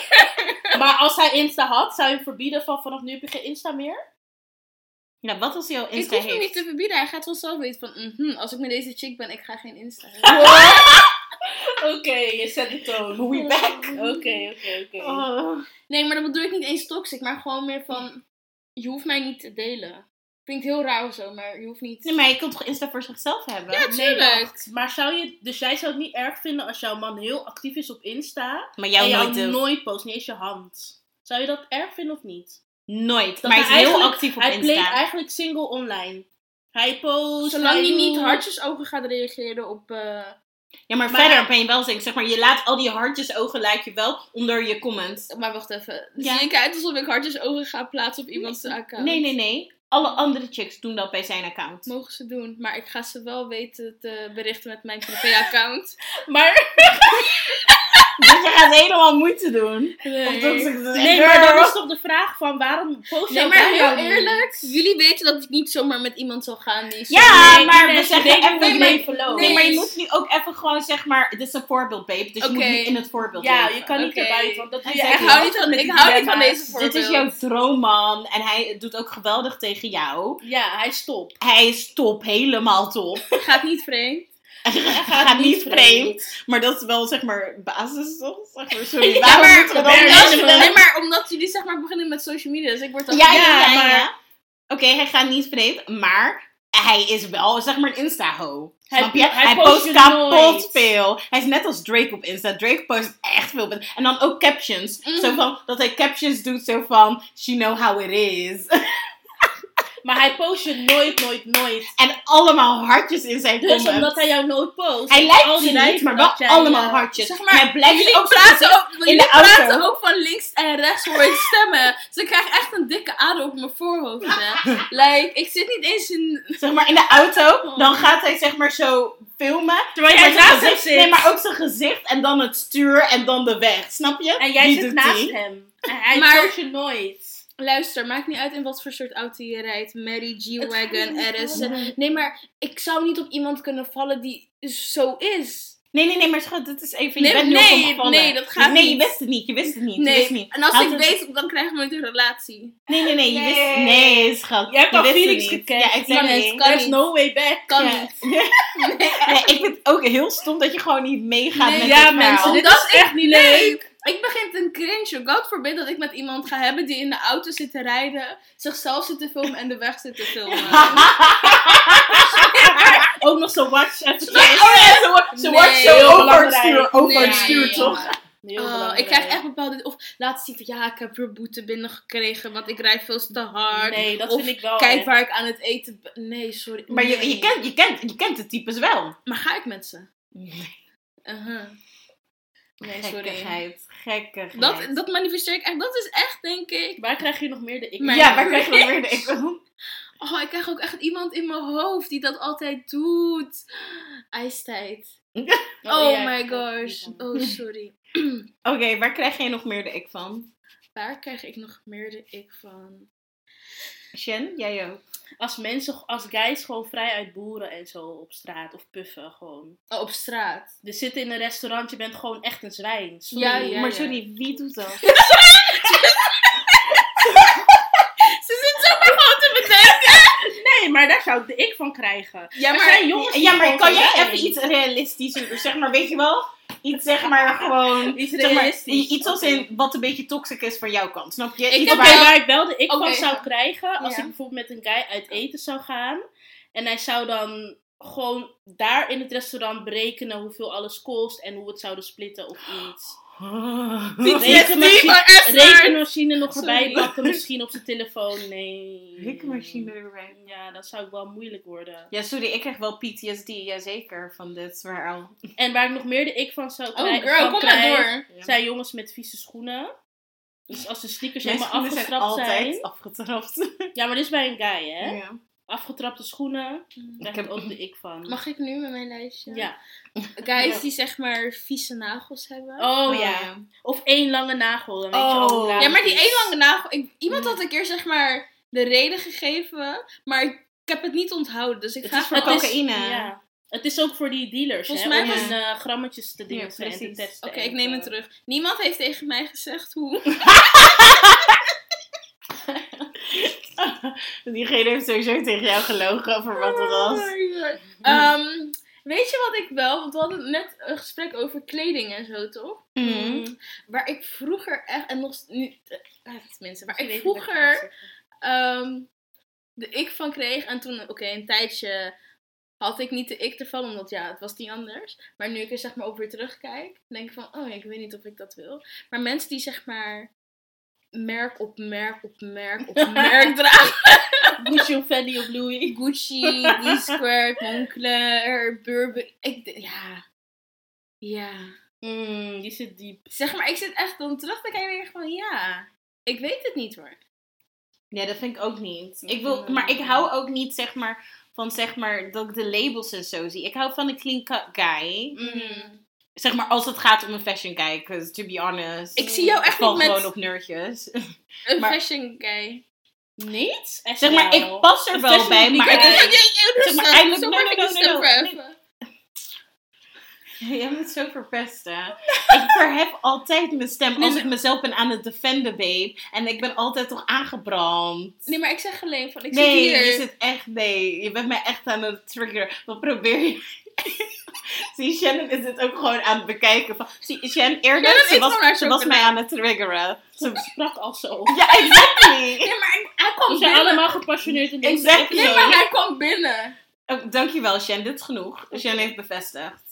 Maar als hij Insta had, zou je hem verbieden van vanaf nu heb je geen Insta meer? Ja, wat als hij jouw Ik Insta hoef hem heeft? niet te verbieden. Hij gaat vanzelf weten van... mhm, als ik met deze chick ben, ik ga geen Insta hebben. Oké, je zet de toon. We back. Oké, oké, oké. Oh. Nee, maar dat bedoel ik niet eens toxic. Maar gewoon meer van... Je hoeft mij niet te delen. Klinkt heel raar of zo, maar je hoeft niet... Nee, maar je kunt toch Insta voor zichzelf hebben? Ja, Nee, tuurlijk. wacht. Maar zou je, dus jij zou het niet erg vinden als jouw man heel actief is op Insta Maar jou en jou nooit nooit, post, niet eens je hand. Zou je dat erg vinden of niet? Nooit. Dat maar hij is hij heel actief op hij bleek Insta. eigenlijk single online. Hij post. Zolang hij hij niet hartjesogen gaat reageren op... eh, Ja, maar, Maar- verder ben je wel zeker. Zeg maar, je laat al die hartjes ogen laat je wel onder je comments. Maar wacht even. Ja. Zie ik uit alsof ik hartjesogen ga plaatsen op iemands account? Nee, nee, nee. Alle andere chicks doen dat bij zijn account. Mogen ze doen. Maar ik ga ze wel weten te berichten met mijn privé-account. Maar, Dus je gaat helemaal moeite doen. Nee. Zijn. nee, maar dan is toch de vraag van waarom post Nee, jouw maar heel niet? eerlijk. Jullie weten dat ik niet zomaar met iemand zal gaan die... Ja, Nee, maar we zeggen je even... dat je Nee, leven loopt. nee, maar je Nee. moet nu ook even gewoon zeg maar... Dit is een voorbeeld, babe. Dus je moet Oké. nu in het voorbeeld Ja, leven. je kan niet erbuiten, want dat doe je Ik hou niet niet van, ik hou niet deze voorbeeld. Dit is jouw droomman en hij doet ook geweldig tegen jou. Ja, hij stopt. Hij is top, helemaal top. Gaat niet vreemd. Hij gaat niet vreemd. Maar dat is wel zeg maar basis toch? Zeg maar, sorry, Ja, waarom maar, moeten we dan maar omdat jullie zeg maar beginnen met social media. Dus ik word dan... Ja, ja, Ja, maar-. Oké, hij gaat niet vreemd, maar hij is wel zeg maar een Insta-ho. Hij- Snap je? hij Hij, post kapot veel. Hij is net als Drake op Insta. Drake post echt veel. En dan ook captions. Mhm. Zo van, dat hij captions doet zo van, she know how it is. Maar hij post je nooit, nooit, nooit. en allemaal hartjes in zijn Dus comments. omdat hij jou nooit post. Hij lijkt niet, maar wel jij, allemaal hartjes. zeg maar, hij blijft jullie ook praten ook, in jullie de auto. praten ook van links en rechts hoor ik stemmen. Dus ik krijg echt een dikke ader op mijn voorhoofd. Hè. like, ik zit niet eens in... zeg maar in de auto, dan gaat hij zeg maar zo filmen. Terwijl jij naast hem zit. Nee, maar ook zijn gezicht en dan het stuur en dan de weg. Snap je? En jij Die zit naast hem. En hij Maar- post je nooit. Luister, maakt niet uit in wat voor soort auto je rijdt. Mary, G-Wagon, RS. Nee, maar ik zou niet op iemand kunnen vallen die zo is. Nee, nee, nee, maar schat, dit is even. Nee, je bent nee, op gevallen. nee, dat gaat Nee, je niet. wist het niet. Je wist het niet. Je wist Nee, niet. en als ik het- weet, dan krijgen we nooit een relatie. Nee, nee, nee, je Nee. wist Nee, schat. Jij hebt je al Felix niet. gekend. Ja, Kan exactly. niet, kan There's niet. no way back. Kan Ja. niet. Nee, ik vind het ook heel stom dat je gewoon niet meegaat Nee, met ja, het mensen, verhaal. dit Omdat is echt niet Nee, leuk. Ik begin te cringe. God forbid dat ik met iemand ga hebben die in de auto zit te rijden, zichzelf zit te filmen en de weg zit te filmen. Ook nog zo watch even. Oh ja, Nee, wordt zo heel over het stuur, over Nee, het stuur, toch? Oh, ik krijg echt bepaalde. Of laat zien van ja, ik heb weer boete binnengekregen, want ik rijd veel te hard. Nee, dat of vind ik wel. Kijk echt. waar ik aan het eten ben. Nee, sorry. Maar je, Nee. je, kent, je, kent, je kent de types wel. Maar ga ik met ze? Uh-huh. Nee, sorry. Gekkigheid, gekkigheid. Dat, dat manifesteer ik echt. Dat is echt, denk ik. Waar krijg je nog meer de ik? Maar- ja, waar krijg je dan weer de ik van? Oh, ik krijg ook echt iemand in mijn hoofd die dat altijd doet. IJstijd. Oh, ja, my gosh. Oh, sorry. Oké, waar krijg jij nog meer de ik van? Waar krijg ik nog meer de ik van? Shen, jij ook. Als mensen, als guys gewoon vrij uit boeren en zo op straat of puffen gewoon. Oh, op straat. Dus zitten in een restaurant, je bent gewoon echt een zwijn. Sorry. Ja, ja. maar sorry, wie doet dat? Ze zit zo maar gewoon te bedenken. Nee, maar daar zou ik van krijgen. Ja, Er maar- zijn jongens Ja, maar kan jij even iets realistischer, zeg maar, weet je wel? Iets zeg maar gewoon, Iets zeg maar, iets als in wat een beetje toxic is van jouw kant, snap je? Oké, waar- waar ik wel de ik Oké, van zou krijgen, als Ja. ik bijvoorbeeld met een guy uit eten zou gaan. En hij zou dan gewoon daar in het restaurant berekenen hoeveel alles kost en hoe we het zouden splitten of iets. PTSD Esther. Rekenmachine nog erbij pakken, misschien op zijn telefoon. Nee. Rekenmachine erbij. Ja, dat zou ik wel moeilijk worden. Ja, sorry, ik krijg wel PTSD, jazeker, van dit verhaal. En waar ik nog meer de ik van zou Oh, krijgen, girl, van kom maar door. zijn jongens met vieze schoenen. Dus als de sneakers Mijn helemaal zijn afgestrapt zijn. altijd afgetrapt. Ja, maar dit is bij een guy, hè? Ja. Afgetrapte schoenen, daar Ik heb ook de ik van. Mag ik nu met mijn lijstje? Ja. Guys Ja. die zeg maar vieze nagels hebben. Oh, ja. Of één lange nagel, dan weet Oh. je Ja, maar die één lange nagel. Ik, iemand Mm. had een keer zeg maar de reden gegeven, maar ik, ik heb het niet onthouden. Dus ik Het ga is voor gewoon- Het is- cocaïne. Ja. Het is ook voor die dealers, Volgens hè, mij om was- hun eh, grammetjes te dingen Ja, en te precies. testen. Oké, ik neem het terug. Niemand heeft tegen mij gezegd hoe. Diegene heeft sowieso tegen jou gelogen over wat het was. Oh my God. Ehm, weet je wat ik wel? Want we hadden net een gesprek over kleding en zo, toch? Mhm. Waar ik vroeger echt, en nog s- nu, eh, tenminste, waar ik vroeger ehm, de ik van kreeg. En toen, oké, een tijdje had ik niet de ik ervan, omdat ja, het was niet anders. Maar nu ik er zeg maar op weer terugkijk, denk ik van, oh ja, ik weet niet of ik dat wil. Maar mensen die zeg maar merk op merk op merk op merk dragen. Gucci of Fendi of Louis. Gucci, D-Squared, Moncler, Burberry. Ik, ja. Ja. Mm, die zit diep. Zeg maar, ik zit echt dan terug te kijken en denk van, ja. Ik weet het niet hoor. Ja, dat vind ik ook niet. Ik wil, maar ik hou ook niet zeg maar van zeg maar dat ik de labels en zo zie. Ik hou van een clean cut guy. Mm. Zeg maar als het gaat om een fashion guy. Because to be honest. Ik zie jou ik echt val niet met gewoon op nerdjes. een maar- fashion guy. Niet? Echt Zeg maar, wel. ik pas er wel bij, maar Zeg maar, eindelijk- Zo no, maak no, ik. Jij moet zo verpesten. ik verhef altijd mijn stem Nee, als ik mezelf ben aan het defenden, babe. En ik ben altijd toch aangebrand. Nee, maar ik zeg alleen van, ik nee, zit hier. je zit echt, nee. Je bent mij echt aan het triggeren. Wat probeer je? Zie, Shannon is het ook gewoon aan het bekijken. Van, zie, Shannon, eerder, Shannon ze, was, ze mij aan het triggeren. Ze, sprak al zo. ja, exactly. Nee, maar hij We kwam zijn binnen. allemaal gepassioneerd in deze Exactly. Nee, maar hij kwam binnen. Oh, dankjewel, Shen. Dit is genoeg. Shen heeft bevestigd.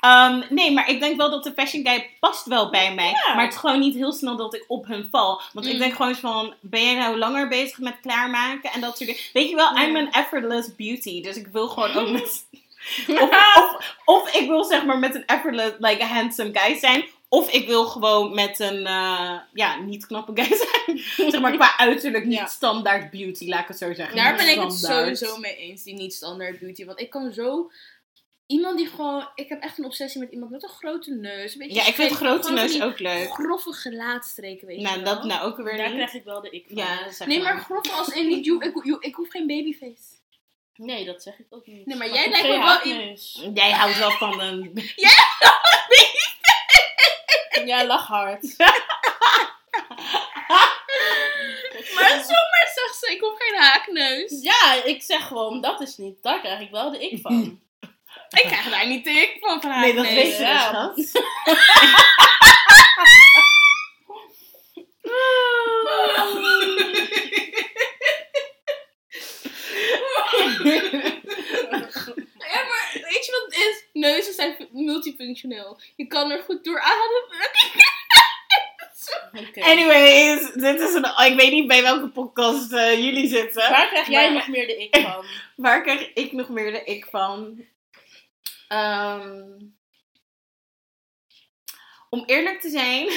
Ehm, nee, maar ik denk wel dat de fashion guy past wel bij mij. Ja. Maar het is gewoon niet heel snel dat ik op hem val. Want ik Mm. denk gewoon eens van, ben jij nou langer bezig met klaarmaken en dat soort dingen. Weet je wel. I'm an effortless beauty. Dus ik wil gewoon ook met... Of, of, of ik wil zeg maar met een effortless, like a handsome guy zijn. Of ik wil gewoon met een, eh, ja, niet knappe guy zijn. zeg maar qua uiterlijk niet Ja. standaard beauty, laat ik het zo zeggen. Daar ben ik het sowieso mee eens, die niet standaard beauty. Want ik kan zo... Iemand die gewoon... Ik heb echt een obsessie met iemand met een grote neus. Een beetje Ja, ik vind grote neus ook leuk. Grove gelaatstreken, weet je Nou, wel. dat nou ook weer Daar niet. krijg ik wel de ik van. Ja, zeg Nee, maar maar. grove als in niet... Ik, ik, ik hoef geen babyface. Nee, dat zeg ik ook niet. Nee, maar ik jij lijkt me wel haakneus. Jij houdt wel van een... Ja, lach hard. Maar zomaar zegt ze, ik hoef geen haakneus. Ja, ik zeg gewoon, dat is niet. Daar krijg ik wel de ik van. Ik krijg daar niet tik van van haar. Nee, dat weet je ja. dus, schat. Ja, maar weet je wat het is? Neuzen zijn multifunctioneel. Je kan er goed door ademen. Oké. Anyways, dit is een... Ik weet niet bij welke podcast eh, jullie zitten. Waar krijg jij Maar- nog meer de ik van? Waar krijg ik nog meer de ik van? Ehm, om eerlijk te zijn.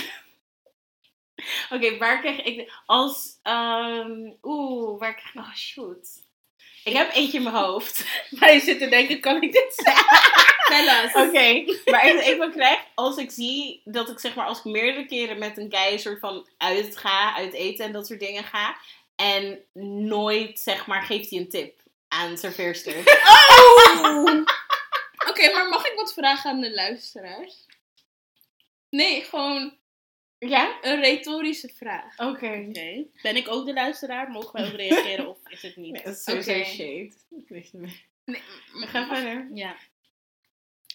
Oké, waar krijg ik. de- Als. ehm, Oeh, waar krijg ik. Oh, shoot. Ik heb eentje in mijn hoofd. Maar je zit te denken, kan ik dit zeggen? Oké, maar ik, ik wel krijg als ik zie dat ik zeg maar als ik meerdere keren met een guy soort van uit ga, uit eten en dat soort dingen ga. En nooit zeg maar geeft hij een tip aan serveerster. Oh! Oké, maar mag ik wat vragen aan de luisteraars? Nee, gewoon Ja? een retorische vraag. Oké. Oké. Ben ik ook de luisteraar? Mogen wij ook reageren of is het niet? Nee, dat is sowieso shade. Ik weet het niet. Nee, We gaan verder. Ja.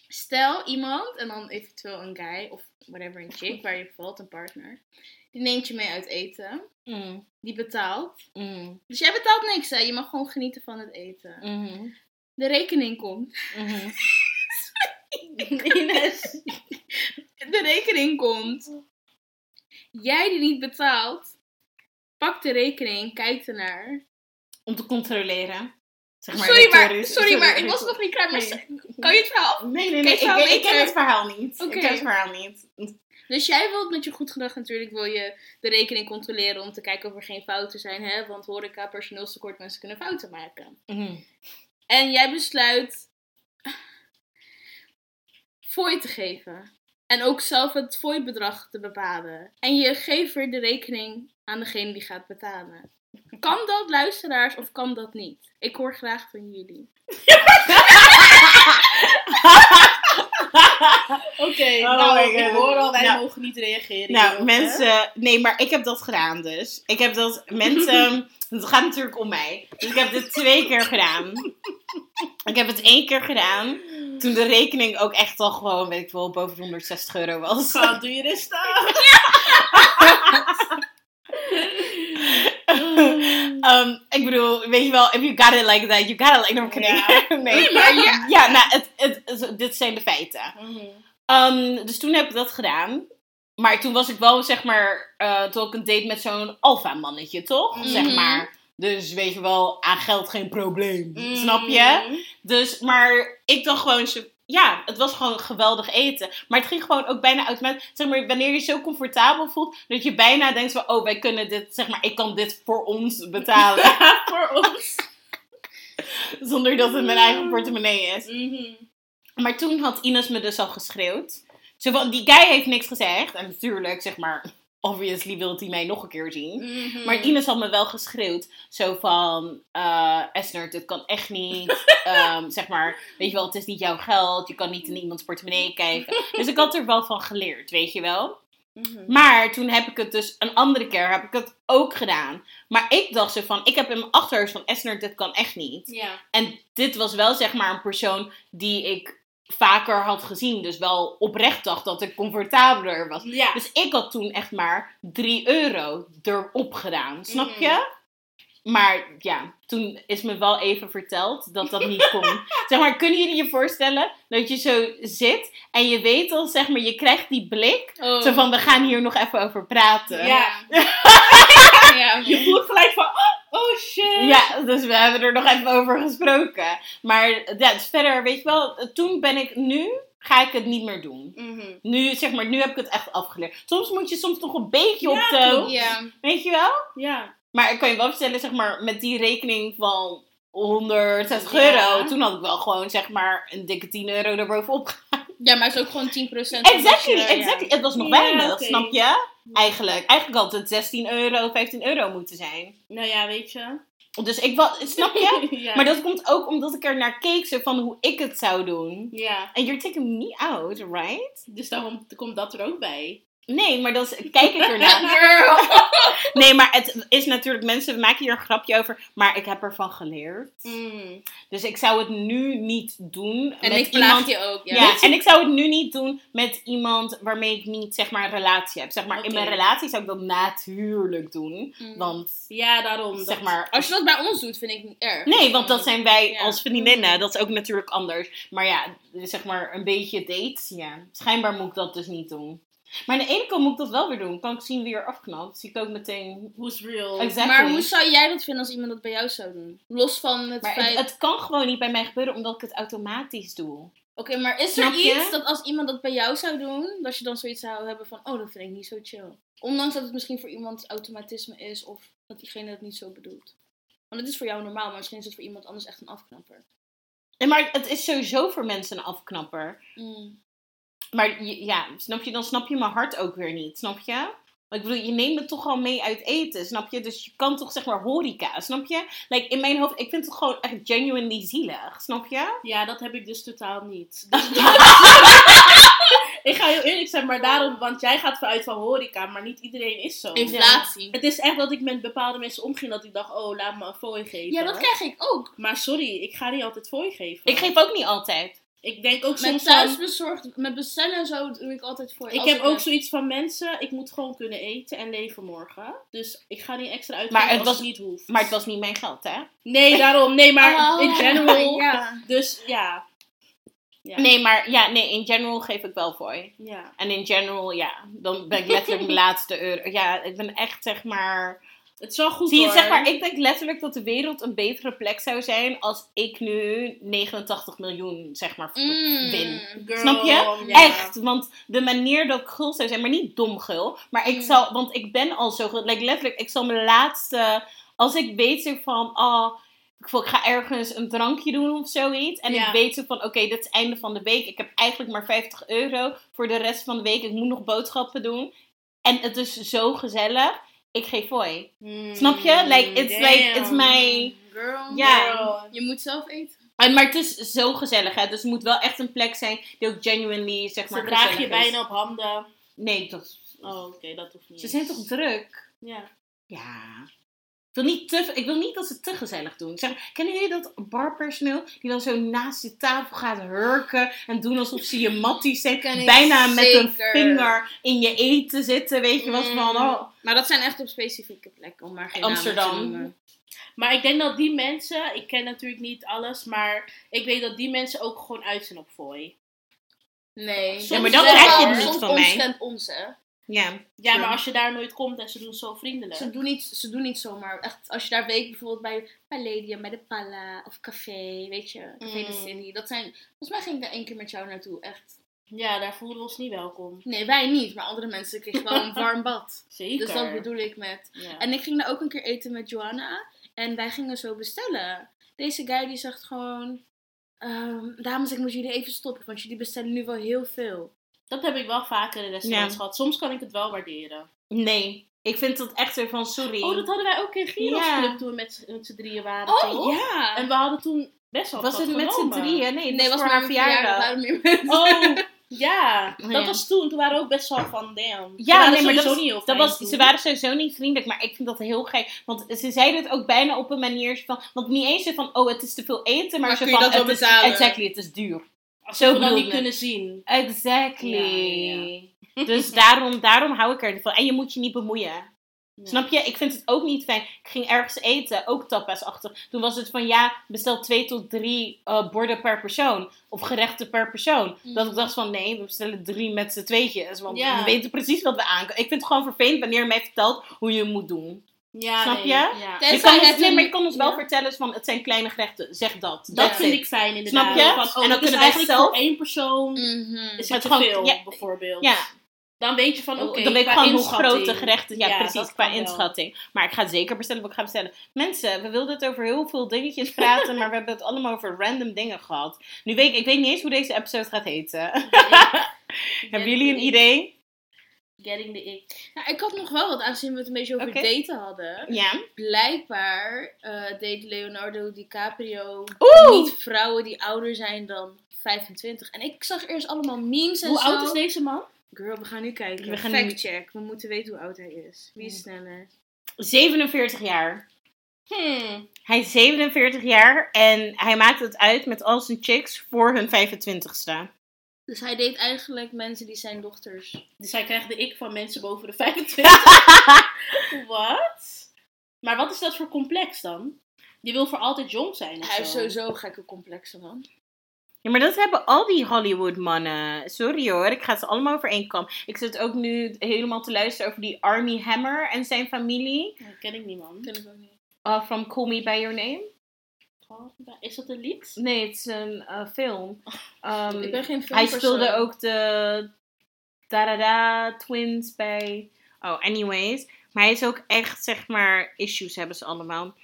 Stel iemand, en dan eventueel een guy of whatever, een chick waar je valt, een partner. Die neemt je mee uit eten. Mm, Die betaalt. mm, Dus jij betaalt niks, hè? Je mag gewoon genieten van het eten. mhm, De rekening komt. Ines. De rekening komt. Jij die niet betaalt, pakt de rekening, kijkt ernaar. Om te controleren. Zeg sorry, maar, sorry, maar ik was nog niet klaar. Maar Nee. kan je het verhaal? Nee, nee, nee. je verhaal Ik, ik ken het verhaal niet. Ik ken het verhaal niet. Dus jij wilt met je goed gedrag natuurlijk wil je de rekening controleren om te kijken of er geen fouten zijn. Hè? Want horeca, personeelstekort, mensen kunnen fouten maken. Mhm. En jij besluit fooi te geven. En ook zelf het fooibedrag te bepalen. En je geeft weer de rekening aan degene die gaat betalen. Kan dat, luisteraars, of kan dat niet? Ik hoor graag van jullie. Oké, Oh nou, ik hoor al, wij Nou, mogen niet reageren. Nou, hierop, hè? mensen. Nee, maar ik heb dat gedaan dus. Ik heb dat. Mensen. Het gaat natuurlijk om mij. Dus ik heb dit twee keer gedaan. Ik heb het één keer gedaan. Toen de rekening ook echt al gewoon, weet ik wel, boven de 160 euro was. Schat, doe je rustig. Um, ik bedoel, weet je wel, if you got it like that, you got it like that. Nee, maar ja. ja, nou, het, het, het- dit zijn de feiten. Mhm. Um, dus toen heb ik dat gedaan. Maar toen was ik wel, zeg maar, eh toen had ik een date met zo'n alfa mannetje, toch? Mhm. Zeg maar. Dus weet je wel, aan geld geen probleem. Snap je? Mhm. Dus, maar ik dacht gewoon, ja, het was gewoon geweldig eten. Maar het ging gewoon ook bijna automatisch. Zeg maar, wanneer je je zo comfortabel voelt, dat je bijna denkt van, oh, wij kunnen dit, zeg maar, ik kan dit voor ons betalen. Voor ons. zonder dat het mijn eigen portemonnee is. Mhm. Maar toen had Ines me dus al geschreeuwd. Zo van, die guy heeft niks gezegd. En natuurlijk, zeg maar, obviously wil hij mij nog een keer zien. Mhm. Maar Ines had me wel geschreeuwd. Zo van, eh Esner, dit kan echt niet. Ehm, zeg maar, weet je wel, het is niet jouw geld. Je kan niet in iemands portemonnee kijken. Dus ik had er wel van geleerd, weet je wel. Mhm. Maar toen heb ik het dus, een andere keer heb ik het ook gedaan. Maar ik dacht zo van, ik heb in mijn achterhoofd van Esner, dit kan echt niet. En dit was wel zeg maar een persoon die ik vaker had gezien. Dus wel oprecht dacht dat ik comfortabeler was. Ja. Dus ik had toen echt maar 3 euro erop gedaan. Snap Mhm. je? Maar ja, toen is me wel even verteld dat dat niet kon. zeg maar, kunnen jullie je voorstellen dat je zo zit en je weet al, zeg maar, je krijgt die blik. Oh. Zo van, we gaan hier nog even over praten. Ja. Ja, Je voelt gelijk van, oh, oh shit. Ja, dus we hebben er nog even over gesproken. Maar ja, dus verder, weet je wel, toen ben ik nu, ga ik het niet meer doen. Mhm. Nu, zeg maar, nu heb ik het echt afgeleerd. Soms moet je soms toch een beetje Ja, op de, ja. weet je wel? Ja. Maar ik kan je wel vertellen, zeg maar, met die rekening van 160 Ja. euro, toen had ik wel gewoon, zeg maar, een dikke 10 euro erbovenop. Ja, maar het is ook gewoon 10% van Exactly, wat je- exactly. Het was nog Ja, weinig, snap je? Eigenlijk. Eigenlijk had het 16 euro, 15 euro moeten zijn. Nou ja, weet je. Dus ik was, snap je? ja. Maar dat komt ook omdat ik er naar keek, zo van hoe ik het zou doen. Ja. En you're taking me out, right? Dus daarom komt dat er ook bij. Nee, maar dan kijk ik ernaar. Nee, maar het is natuurlijk, mensen maken hier een grapje over, maar ik heb ervan geleerd. Mm. Dus ik zou het nu niet doen En met ik iemand... je ook. Ja. Ja, en ik zou het nu niet doen met iemand waarmee ik niet, zeg maar, een relatie heb. Zeg maar, in mijn relatie zou ik dat natuurlijk doen. Mm. Want, Ja, daarom. zeg dat- maar... Als je dat bij ons doet, vind ik niet erg. Nee, want dat zijn wij Ja. als vriendinnen. Dat is ook natuurlijk anders. Maar ja, zeg maar een beetje dates. Ja, schijnbaar moet ik dat dus niet doen. Maar aan de ene kant moet ik dat wel weer doen. Kan ik zien wie er afknapt. Zie ik ook meteen... Who's real? Exactly. Maar hoe zou jij dat vinden als iemand dat bij jou zou doen? Los van het Maar feit... het, het kan gewoon niet bij mij gebeuren omdat ik het automatisch doe. Oké, maar is er Snap je? iets dat als iemand dat bij jou zou doen, dat je dan zoiets zou hebben van, oh, dat vind ik niet zo chill. Ondanks dat het misschien voor iemand automatisme is of dat diegene het niet zo bedoelt. Want het is voor jou normaal, maar misschien is het voor iemand anders echt een afknapper. En maar het is sowieso voor mensen een afknapper. Mm. Maar ja, snap je, dan snap je mijn hart ook weer niet, snap je? Want ik bedoel, je neemt het toch al mee uit eten, snap je? Dus je kan toch zeg maar horeca, snap je? Like, in mijn hoofd, ik vind het gewoon echt genuinely zielig, snap je? Ja, dat heb ik dus totaal niet. Dus- ik ga heel eerlijk zijn, maar daarom, want jij gaat vanuit van horeca, maar niet iedereen is zo. Inflatie. Het is echt dat ik met bepaalde mensen omging dat ik dacht, oh, laat me een fooi geven. Ja, dat krijg ik ook. Maar sorry, ik ga niet altijd fooi geven. Ik geef ook niet altijd. Ik denk ook Met soms thuis van, bezorgd, met bestellen en zo doe ik altijd voor. ik heb ook zoiets van mensen, ik moet gewoon kunnen eten en leven morgen. Dus ik ga niet extra Maar uitgeven het als was- het niet hoeft. Maar het was niet mijn geld, hè? Nee, daarom. Nee, maar Oh, in general. Ja. Dus ja. Ja. Nee, maar ja, nee, in general geef ik wel voor je. Ja. En in general, ja, dan ben ik letterlijk de laatste euro. Ja, ik ben echt zeg maar... Het wel goed Zie je, hoor. zeg maar, ik denk letterlijk dat de wereld een betere plek zou zijn als ik nu 89 miljoen, zeg maar, Mm. win. Girl, Snap je? Echt, want de manier dat ik gul zou zijn, maar niet dom gul, maar ik Mm. zal, want ik ben al zo gul, like, letterlijk, ik zal mijn laatste, als ik weet zo van, oh, ik ga ergens een drankje doen of zoiets, en Ja. ik weet zo van, oké, dit is het einde van de week, ik heb eigenlijk maar 50 euro voor de rest van de week, ik moet nog boodschappen doen, en het is zo gezellig, ik geef fooi. Hmm, Snap je? Like, it's like, it's my... Girl. Ja. Girl. Je moet zelf eten. En, maar het is zo gezellig, hè. Dus het moet wel echt een plek zijn die ook genuinely, zeg maar, Ze draag je bijna op handen. Nee, dat... Oh, oké, dat hoeft niet. Ze zijn toch druk? Ja. Ja. Ik wil, niet te, ik wil niet dat ze te gezellig doen. Zeg, kennen jullie dat barpersoneel die dan zo naast je tafel gaat hurken en doen alsof ze je? Ken ik Bijna met een vinger in je eten zitten, weet je wat van. Mm. Oh. Maar dat zijn echt op specifieke plekken, om maar geen Amsterdam. Maar ik denk dat die mensen, ik ken natuurlijk niet alles, maar ik weet dat die mensen ook gewoon uit zijn op fooi. Nee. Ja, maar dat krijg je niet soms van mij. ons hè. Ja. Ja, maar als je daar nooit komt en ze doen zo vriendelijk. Ze doen, niet, ze doen niet zomaar. Echt, als je daar weet, bijvoorbeeld bij Palladium, bij de Pala of Café, weet je, Café de Mm. City. Dat zijn, volgens mij ging ik daar één keer met jou naartoe, echt. Ja, daar voelen we ons niet welkom. Nee, wij niet, maar andere mensen kregen wel een warm bad. Zeker. Dus dat bedoel ik met. Ja. En ik ging daar ook een keer eten met Joanna. En wij gingen zo bestellen. Deze guy die zegt gewoon... ehm, dames, ik moet jullie even stoppen. Want jullie bestellen nu wel heel veel. Dat heb ik wel vaker in restaurants Ja. gehad. Soms kan ik het wel waarderen. Nee. Ik vind dat echt zo van, sorry. Oh, dat hadden wij ook in Giros Ja. Club toen we met, met z'n drieën waren, toch? ja! En we hadden toen best wel was het met z'n drieën? Nee, het nee, was, maar een verjaardag. Oh, ja. Ja. Dat was toen. Toen waren we ook best wel van, damn. Ze Ja, waren nee, maar dat, sowieso was- niet dat was, ze waren sowieso niet vriendelijk, maar ik vind dat heel gek. Want ze zeiden het ook bijna op een manier van, want niet eens van, oh, het is te veel eten, maar, Maar je van, dat wel het is, betalen? exactly, het is duur. Zo bedoelde niet kunnen zien. Exactly. Dus daarom, daarom hou ik er van. En je moet je niet bemoeien. Snap je? Ik vind het ook niet fijn. Ik ging ergens eten, ook tapas achter. Toen was het van ja, bestel twee tot drie eh, borden per persoon. Of gerechten per persoon. Dat ik dacht van nee, we bestellen drie met z'n tweetjes. Want Ja. we weten precies wat we aankomen. Ik vind het gewoon vervelend wanneer je mij vertelt hoe je het moet doen. Ja, Snap nee. je? Ja. Je kan, ons, nee, maar je kan ons wel ja. vertellen van het zijn kleine gerechten. Zeg dat. Dat vind ik fijn inderdaad. Snap je? Van, oh, en dan kunnen wij zelf- voor één persoon Mhm. is Het gewoon- veel, ja. bijvoorbeeld. Ja, Dan weet je van, oké, dan weet ik gewoon hoe inschatting. grote gerechten. Ja, Ja, precies, qua wel. inschatting. Maar ik ga zeker bestellen wat ik ga bestellen. Mensen, we wilden het over heel veel dingetjes praten, maar we hebben het allemaal over random dingen gehad. Nu weet ik, ik weet niet eens hoe deze episode gaat heten. hebben jullie een idee? Getting the ick. Ja, ik had nog wel wat, aangezien we het een beetje over daten hadden. Ja. Blijkbaar eh deed Leonardo DiCaprio Oeh! niet vrouwen die ouder zijn dan 25. En ik zag eerst allemaal memes en Hoe zo. oud is deze man? Girl, we gaan nu kijken. We gaan Fact nu- check. We moeten weten hoe oud hij is. Wie is sneller? 47 jaar. Hmm. Hij is 47 jaar en hij maakt het uit met al zijn chicks voor hun 25ste. Dus hij deed eigenlijk mensen die zijn dochters. Dus hij krijgt de ik van mensen boven de 25. Wat? Maar wat is dat voor complex dan? Je wil voor altijd jong zijn of Hij heeft zo. sowieso gekke complexen, man. Ja, maar dat hebben al die Hollywood-mannen. Sorry hoor, ik ga ze allemaal over één kam. Ik zit ook nu helemaal te luisteren over die Army Hammer en zijn familie. Dat ken ik niet, man. Ken ik ook niet. Uh, from Call Me By Your Name. Is dat een lied? Nee, het is een uh, film. Um, ik ben geen hij filmpersoon. speelde ook de Darada Twins bij... Oh, anyways. Maar hij is ook echt, zeg maar, issues hebben ze allemaal.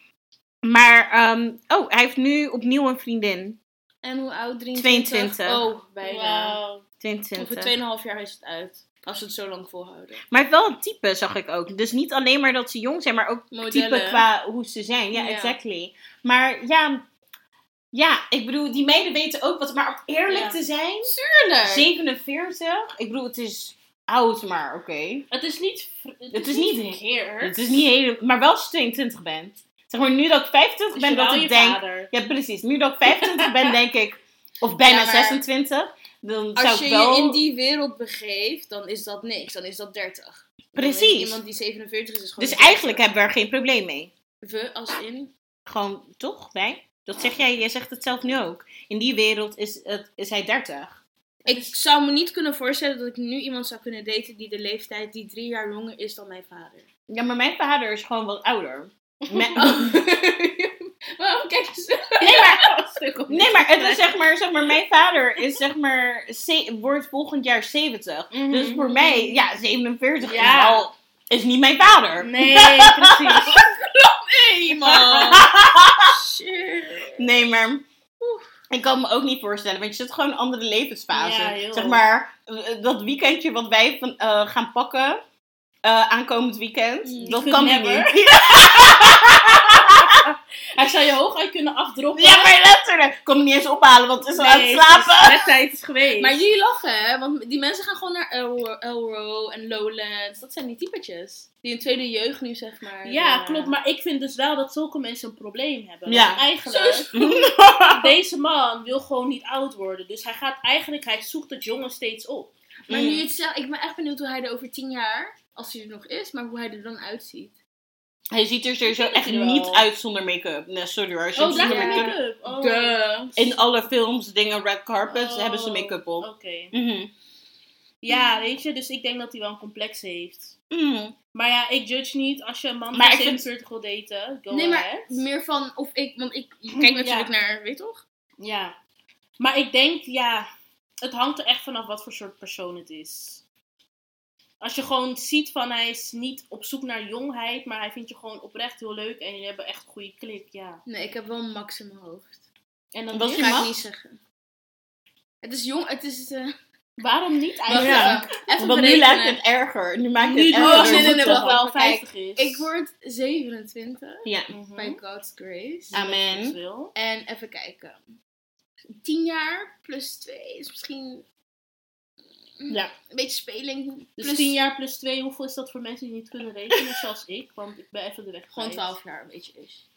Maar, ehm, oh, hij heeft nu opnieuw een vriendin. En hoe oud? 23? 22. Oh, bijna. Wauw. 22. Over 2,5 jaar is het uit. Als ze het zo lang volhouden. Maar heeft wel een type, zag ik ook. Dus niet alleen maar dat ze jong zijn, maar ook Modellen. type qua hoe ze zijn. Ja, Ja. exactly. Maar ja, ja, ik bedoel, die meiden weten ook wat. Maar om eerlijk Ja. te zijn, Tuurlijk! 47. Ik bedoel, het is oud, maar oké. Het is niet... Het, Het is, is niet verkeerd. Het is niet heel... Maar wel als je 22 bent. Zeg maar, nu dat ik 25 Dus ben, dat ik denk... vader. Ja, precies. Nu dat ik 25 ben, denk ik... Of bijna Ja, maar- 26. Dan Als zou je wel... je in die wereld begeeft, dan is dat niks. Dan is dat 30. Dan is Precies. iemand die 47 is, is gewoon Dus 30. eigenlijk hebben we er geen probleem mee. We als in... Gewoon, toch? Wij? Dat zeg jij, jij zegt het zelf nu ook. In die wereld is, het, is hij 30. Ik zou me niet kunnen voorstellen dat ik nu iemand zou kunnen daten die de leeftijd die drie jaar jonger is dan mijn vader. Ja, maar mijn vader is gewoon wat ouder. Me- Waarom kijk je zo? nee, maar, Op nee, maar het is zeg maar, zeg maar, mijn vader is zeg maar, ze- wordt volgend jaar 70. Mhm. Dus voor mij, ja, 47 Ja. is al, is niet mijn vader. Nee, precies. Nee, man. Shit. Nee, maar ik kan me ook niet voorstellen, want je zit gewoon in een andere levensfase. Ja, zeg maar, dat weekendje wat wij van, eh, gaan pakken, eh, aankomend weekend, Mm, dat kan never. niet. Hij zou je hooguit kunnen afdroppen. Ja, maar letterlijk. Ik kon hem niet eens ophalen, want het is al aan het slapen. De tijd is geweest. Maar jullie lachen, hè? Want die mensen gaan gewoon naar Elro, Elro en Lowlands. Dat zijn die typetjes. Die een tweede jeugd nu, zeg maar. Ja, eh, klopt. Maar ik vind dus wel dat zulke mensen een probleem hebben. Ja. Want eigenlijk, deze man wil gewoon niet oud worden. Dus hij gaat eigenlijk, hij zoekt het jongen steeds op. Maar Mm. nu je het zegt, ik ben echt benieuwd hoe hij er over tien jaar, als hij er nog is, maar hoe hij er dan uitziet. Hij ziet er sowieso echt er niet uit zonder make-up. Nee, sorry hoor. Oh, zonder make-up- make-up? Oh. In alle films, dingen, red carpets, Oh, hebben ze make-up op. Oké. Mhm. Ja, weet je, dus ik denk dat hij wel een complex heeft. Mhm. Maar ja, ik judge niet. Als je een man Maar van ik vind- 47 wil daten, go nee, maar ahead. meer van of ik, want ik kijk natuurlijk Ja. naar, weet je toch? Ja. Maar ik denk, ja, het hangt er echt vanaf wat voor soort persoon het is. Als je gewoon ziet van hij is niet op zoek naar jongheid, maar hij vindt je gewoon oprecht heel leuk en je hebt echt een goede klik, ja. Nee, ik heb wel een max in mijn hoofd. En dan Wat Dat je ga mag? ik niet zeggen. Het is jong, het is... eh Waarom niet eigenlijk? even Want nu lijkt het erger. Nu maakt Nu het erger. oh, je nee, nee, nee, wel wacht, kijk. 50 is. Ik word 27, Ja. Mhm. by God's grace. Amen. Wil. En even kijken. 10 jaar plus 2 is misschien Ja. een beetje speling. Dus plus 10 jaar plus 2, hoeveel is dat voor mensen die niet kunnen rekenen, zoals ik? Want ik ben even de weg Gewoon kwijt. 12 jaar, een beetje is.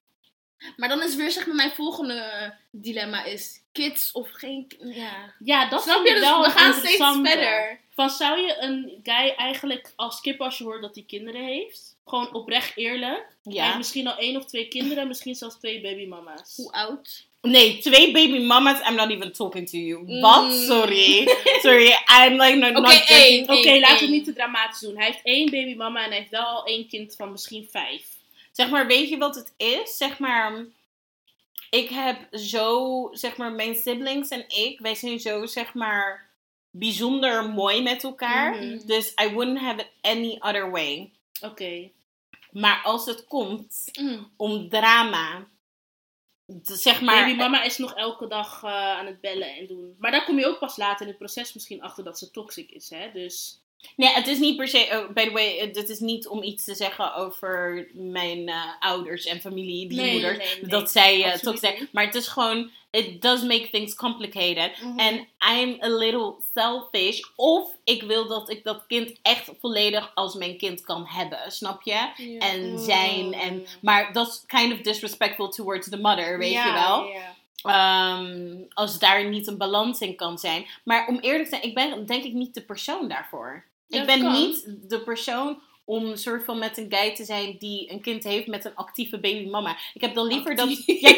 Maar dan is weer zeg maar mijn volgende dilemma is kids of geen ja. Ja, dat Snap je? Dus wel we gaan steeds verder. Van zou je een guy eigenlijk als kip als je hoort dat hij kinderen heeft? Gewoon oprecht eerlijk. Hij heeft misschien al één of twee kinderen, misschien zelfs twee babymama's. Hoe oud? Nee, twee baby mama's, I'm not even talking to you. Wat? Mm. Sorry. Sorry, I'm like not, één. Oké, één, laten we het niet te dramatisch doen. Hij heeft één babymama en hij heeft wel al één kind van misschien vijf. Zeg maar, weet je wat het is? Zeg maar, ik heb zo, zeg maar, mijn siblings en ik, wij zijn zo, zeg maar, bijzonder mooi met elkaar. Mhm. Dus I wouldn't have it any other way. Oké. Maar als het komt Mm. om drama, d- zeg maar... Babymama is nog elke dag eh, aan het bellen en doen. Maar daar kom je ook pas later in het proces misschien achter dat ze toxic is, hè? Dus Nee, het is niet per se. Oh, by the way, eh, dit is niet om iets te zeggen over mijn eh, ouders en familie, die Nee, moeders. nee, nee. Dat zij uh, toxic zijn. Maar het is gewoon. It does make things complicated. Mhm. En I'm a little selfish. Of ik wil dat ik dat kind echt volledig als mijn kind kan hebben. Snap je? En zijn. En, maar dat is kind of disrespectful towards the mother, weet je wel? Ehm, als daar niet een balans in kan zijn. Maar om eerlijk te zijn, ik ben denk ik niet de persoon daarvoor. Ja, ik ben kan. niet de persoon om een soort van met een guy te zijn die een kind heeft met een actieve babymama. Ik heb dan liever dat... Ja,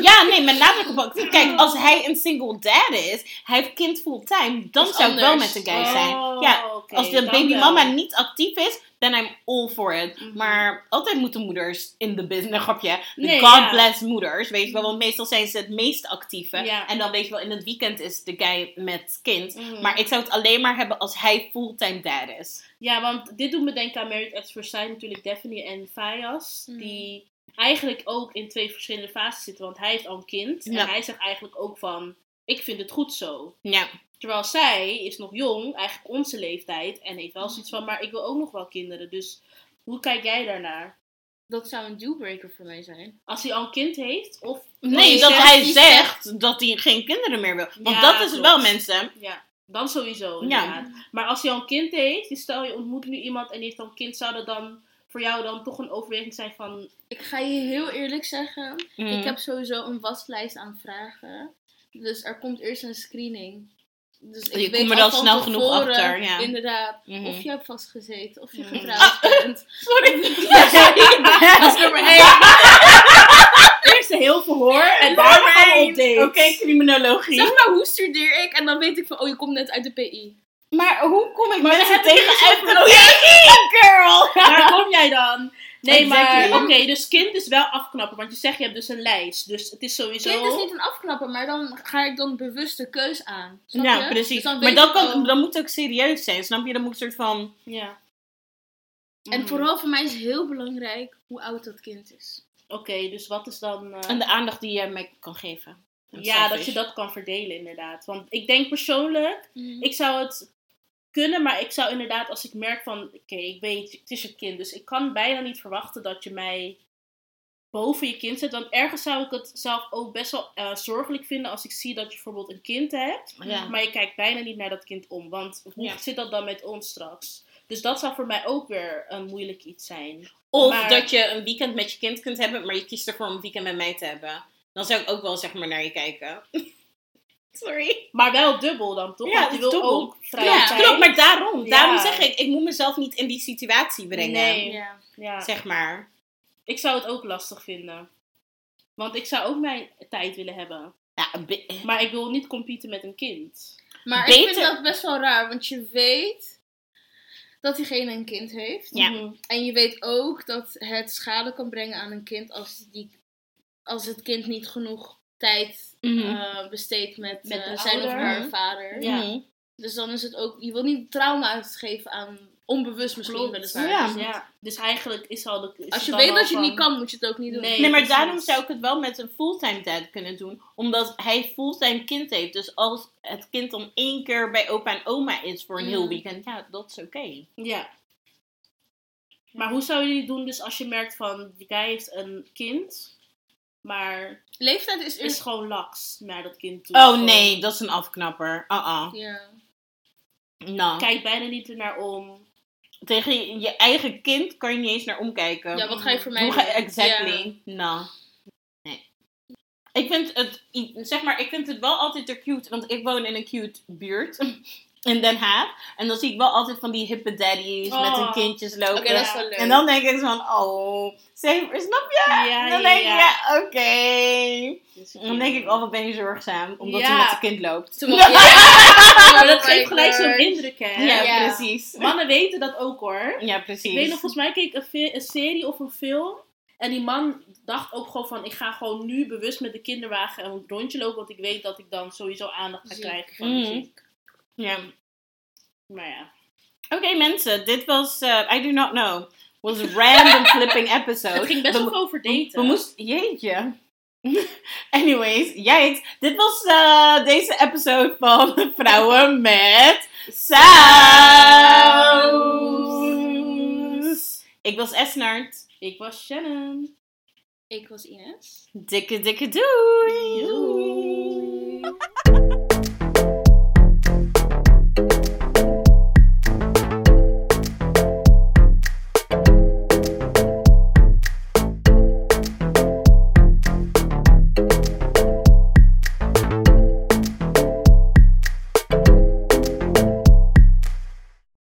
ja, nee, met nadruk op actief. Kijk, als hij een single dad is, hij heeft kind fulltime, dan zou ik wel met een guy zijn. Oh, Ja, Als de babymama niet actief is, then I'm all for it. Mhm. Maar altijd moeten moeders in de business, grapje. De Nee, God ja. bless moeders, weet je wel. Want meestal zijn ze het meest actieve. Ja. En dan weet je wel, in het weekend is de guy met kind. Mhm. Maar ik zou het alleen maar hebben als hij fulltime dad is. Ja, want dit doet me denken aan Married at First Sight natuurlijk Daphne en Fayas. Mm. Die eigenlijk ook in twee verschillende fases zitten. Want hij heeft al een kind. Ja. En hij zegt eigenlijk ook van, ik vind het goed zo. Ja. Terwijl zij is nog jong, eigenlijk onze leeftijd. En heeft wel zoiets van, maar ik wil ook nog wel kinderen. Dus hoe kijk jij daarnaar? Dat zou een dealbreaker voor mij zijn. Als hij al een kind heeft? Of Nee, dat hij zegt dat hij geen kinderen meer wil. Want Ja, dat is klopt. wel, mensen. ja, dan sowieso Ja. Maar als hij al een kind heeft, dus stel je ontmoet nu iemand en die heeft al een kind. Zou dat dan voor jou dan toch een overweging zijn van... Ik ga je heel eerlijk zeggen. Mhm. Ik heb sowieso een waslijst aan vragen. Dus er komt eerst een screening. Dus ik Je weet komt er al dan snel genoeg tevoren, achter, ja. Inderdaad. Mhm. Of je hebt vastgezeten. Of je Mhm. getrouwd bent. Sorry. Dat is nummer één. Eerst een heel verhoor en daarna gaan we op date. Oké, criminologie. Zeg maar, hoe studeer ik? En dan weet ik van, oh, je komt net uit de PI. Maar hoe kom ik Maar mensen tegen uit de girl? Waar kom jij dan? Nee, maar oké, dus kind is wel afknappen. Want je zegt, je hebt dus een lijst. Dus het is sowieso... Kind is niet een afknapper, maar dan ga ik dan bewust de keus aan. Snap Ja, je? precies. Dus dan maar dan, ik kan, dan moet het ook serieus zijn, snap je? Dan moet een soort van... Ja. En Mhm. vooral voor mij is heel belangrijk hoe oud dat kind is. Oké, dus wat is dan... eh, En de aandacht die jij mij kan geven. ja, dat je dat kan verdelen inderdaad. Want ik denk persoonlijk, Mhm. ik zou het kunnen, maar ik zou inderdaad, als ik merk van, oké, ik weet, het is een kind, dus ik kan bijna niet verwachten dat je mij boven je kind zet. Want ergens zou ik het zelf ook best wel eh, zorgelijk vinden als ik zie dat je bijvoorbeeld een kind hebt, Ja. maar je kijkt bijna niet naar dat kind om. Want hoe Ja. zit dat dan met ons straks? Dus dat zou voor mij ook weer een moeilijk iets zijn. Of Maar- dat je een weekend met je kind kunt hebben, maar je kiest ervoor om een weekend met mij te hebben. Dan zou ik ook wel zeg maar naar je kijken. Sorry. Maar wel dubbel dan, toch? Ja, Want je wil dubbel. ook Ja. Klopt, maar daarom. Ja. Daarom zeg ik, ik moet mezelf niet in die situatie brengen. Nee. Ja. Ja. Zeg maar. Ik zou het ook lastig vinden. Want ik zou ook mijn tijd willen hebben. Bi- Maar ik wil niet competen met een kind. Maar ik vind dat best wel raar, want je weet dat diegene een kind heeft. Ja. Mhm. En je weet ook dat het schade kan brengen aan een kind als, die, als het kind niet genoeg tijd Mhm. eh, besteedt met, Met eh, zijn of haar vader. Ja. Mhm. Dus dan is het ook, je wil niet trauma uitgeven aan onbewust misschien Klopt. weliswaar. Ja. Dus Ja, dus eigenlijk is al de. is Als je weet dat je het van- niet kan, moet je het ook niet doen. Nee. Nee, maar precies. daarom zou ik het wel met een fulltime dad kunnen doen. Omdat hij fulltime kind heeft. Dus als het kind dan één keer bij opa en oma is voor een heel Mm. weekend, ja, dat is oké. Ja. Maar hoe zou je het doen dus als je merkt van die guy heeft een kind, maar Leeftijd is is gewoon laks naar dat kind toe? Oh nee, dat is een afknapper. Uh-uh. Ja. Nou, Kijk bijna niet ernaar om. tegen je, eigen kind kan je niet eens naar omkijken. ja, wat ga je voor mij Hoe ga doen? exactly? Nou, nee. Ik vind het, zeg maar, ik vind het wel altijd er cute, want ik woon in een cute buurt in Den Haag. En dan zie ik wel altijd van die hippe daddies met Oh. hun kindjes Oké, lopen. dat is wel leuk. En dan denk ik van, oh, zeg, snap je? Ja, dan ja, denk ik, ja. ja, oké. Dan denk ik, oh, wat ben je zorgzaam, omdat Ja. hij met zijn kind loopt. Toen- ja. Maar dat Oh geeft gelijk zo'n indruk, hè? Ja, Ja. precies. Mannen weten dat ook hoor. Ja, precies. Ik weet nog, volgens mij keek ik een, een serie of een film. En die man dacht ook gewoon van, ik ga gewoon nu bewust met de kinderwagen een rondje lopen. Want ik weet dat ik dan sowieso aandacht ga krijgen van Mhm. muziek. Ja. Maar ja. Oké mensen, dit was eh, I Do Not Know. Was a random flipping episode. Het ging best wel over daten. We, we moesten... Jeetje. Anyways, jij Dit was eh, deze episode van Vrouwen met Saus. Ik was Esnard. Ik was Shannon. Ik was Ines. Dikke, dikke doei. doei.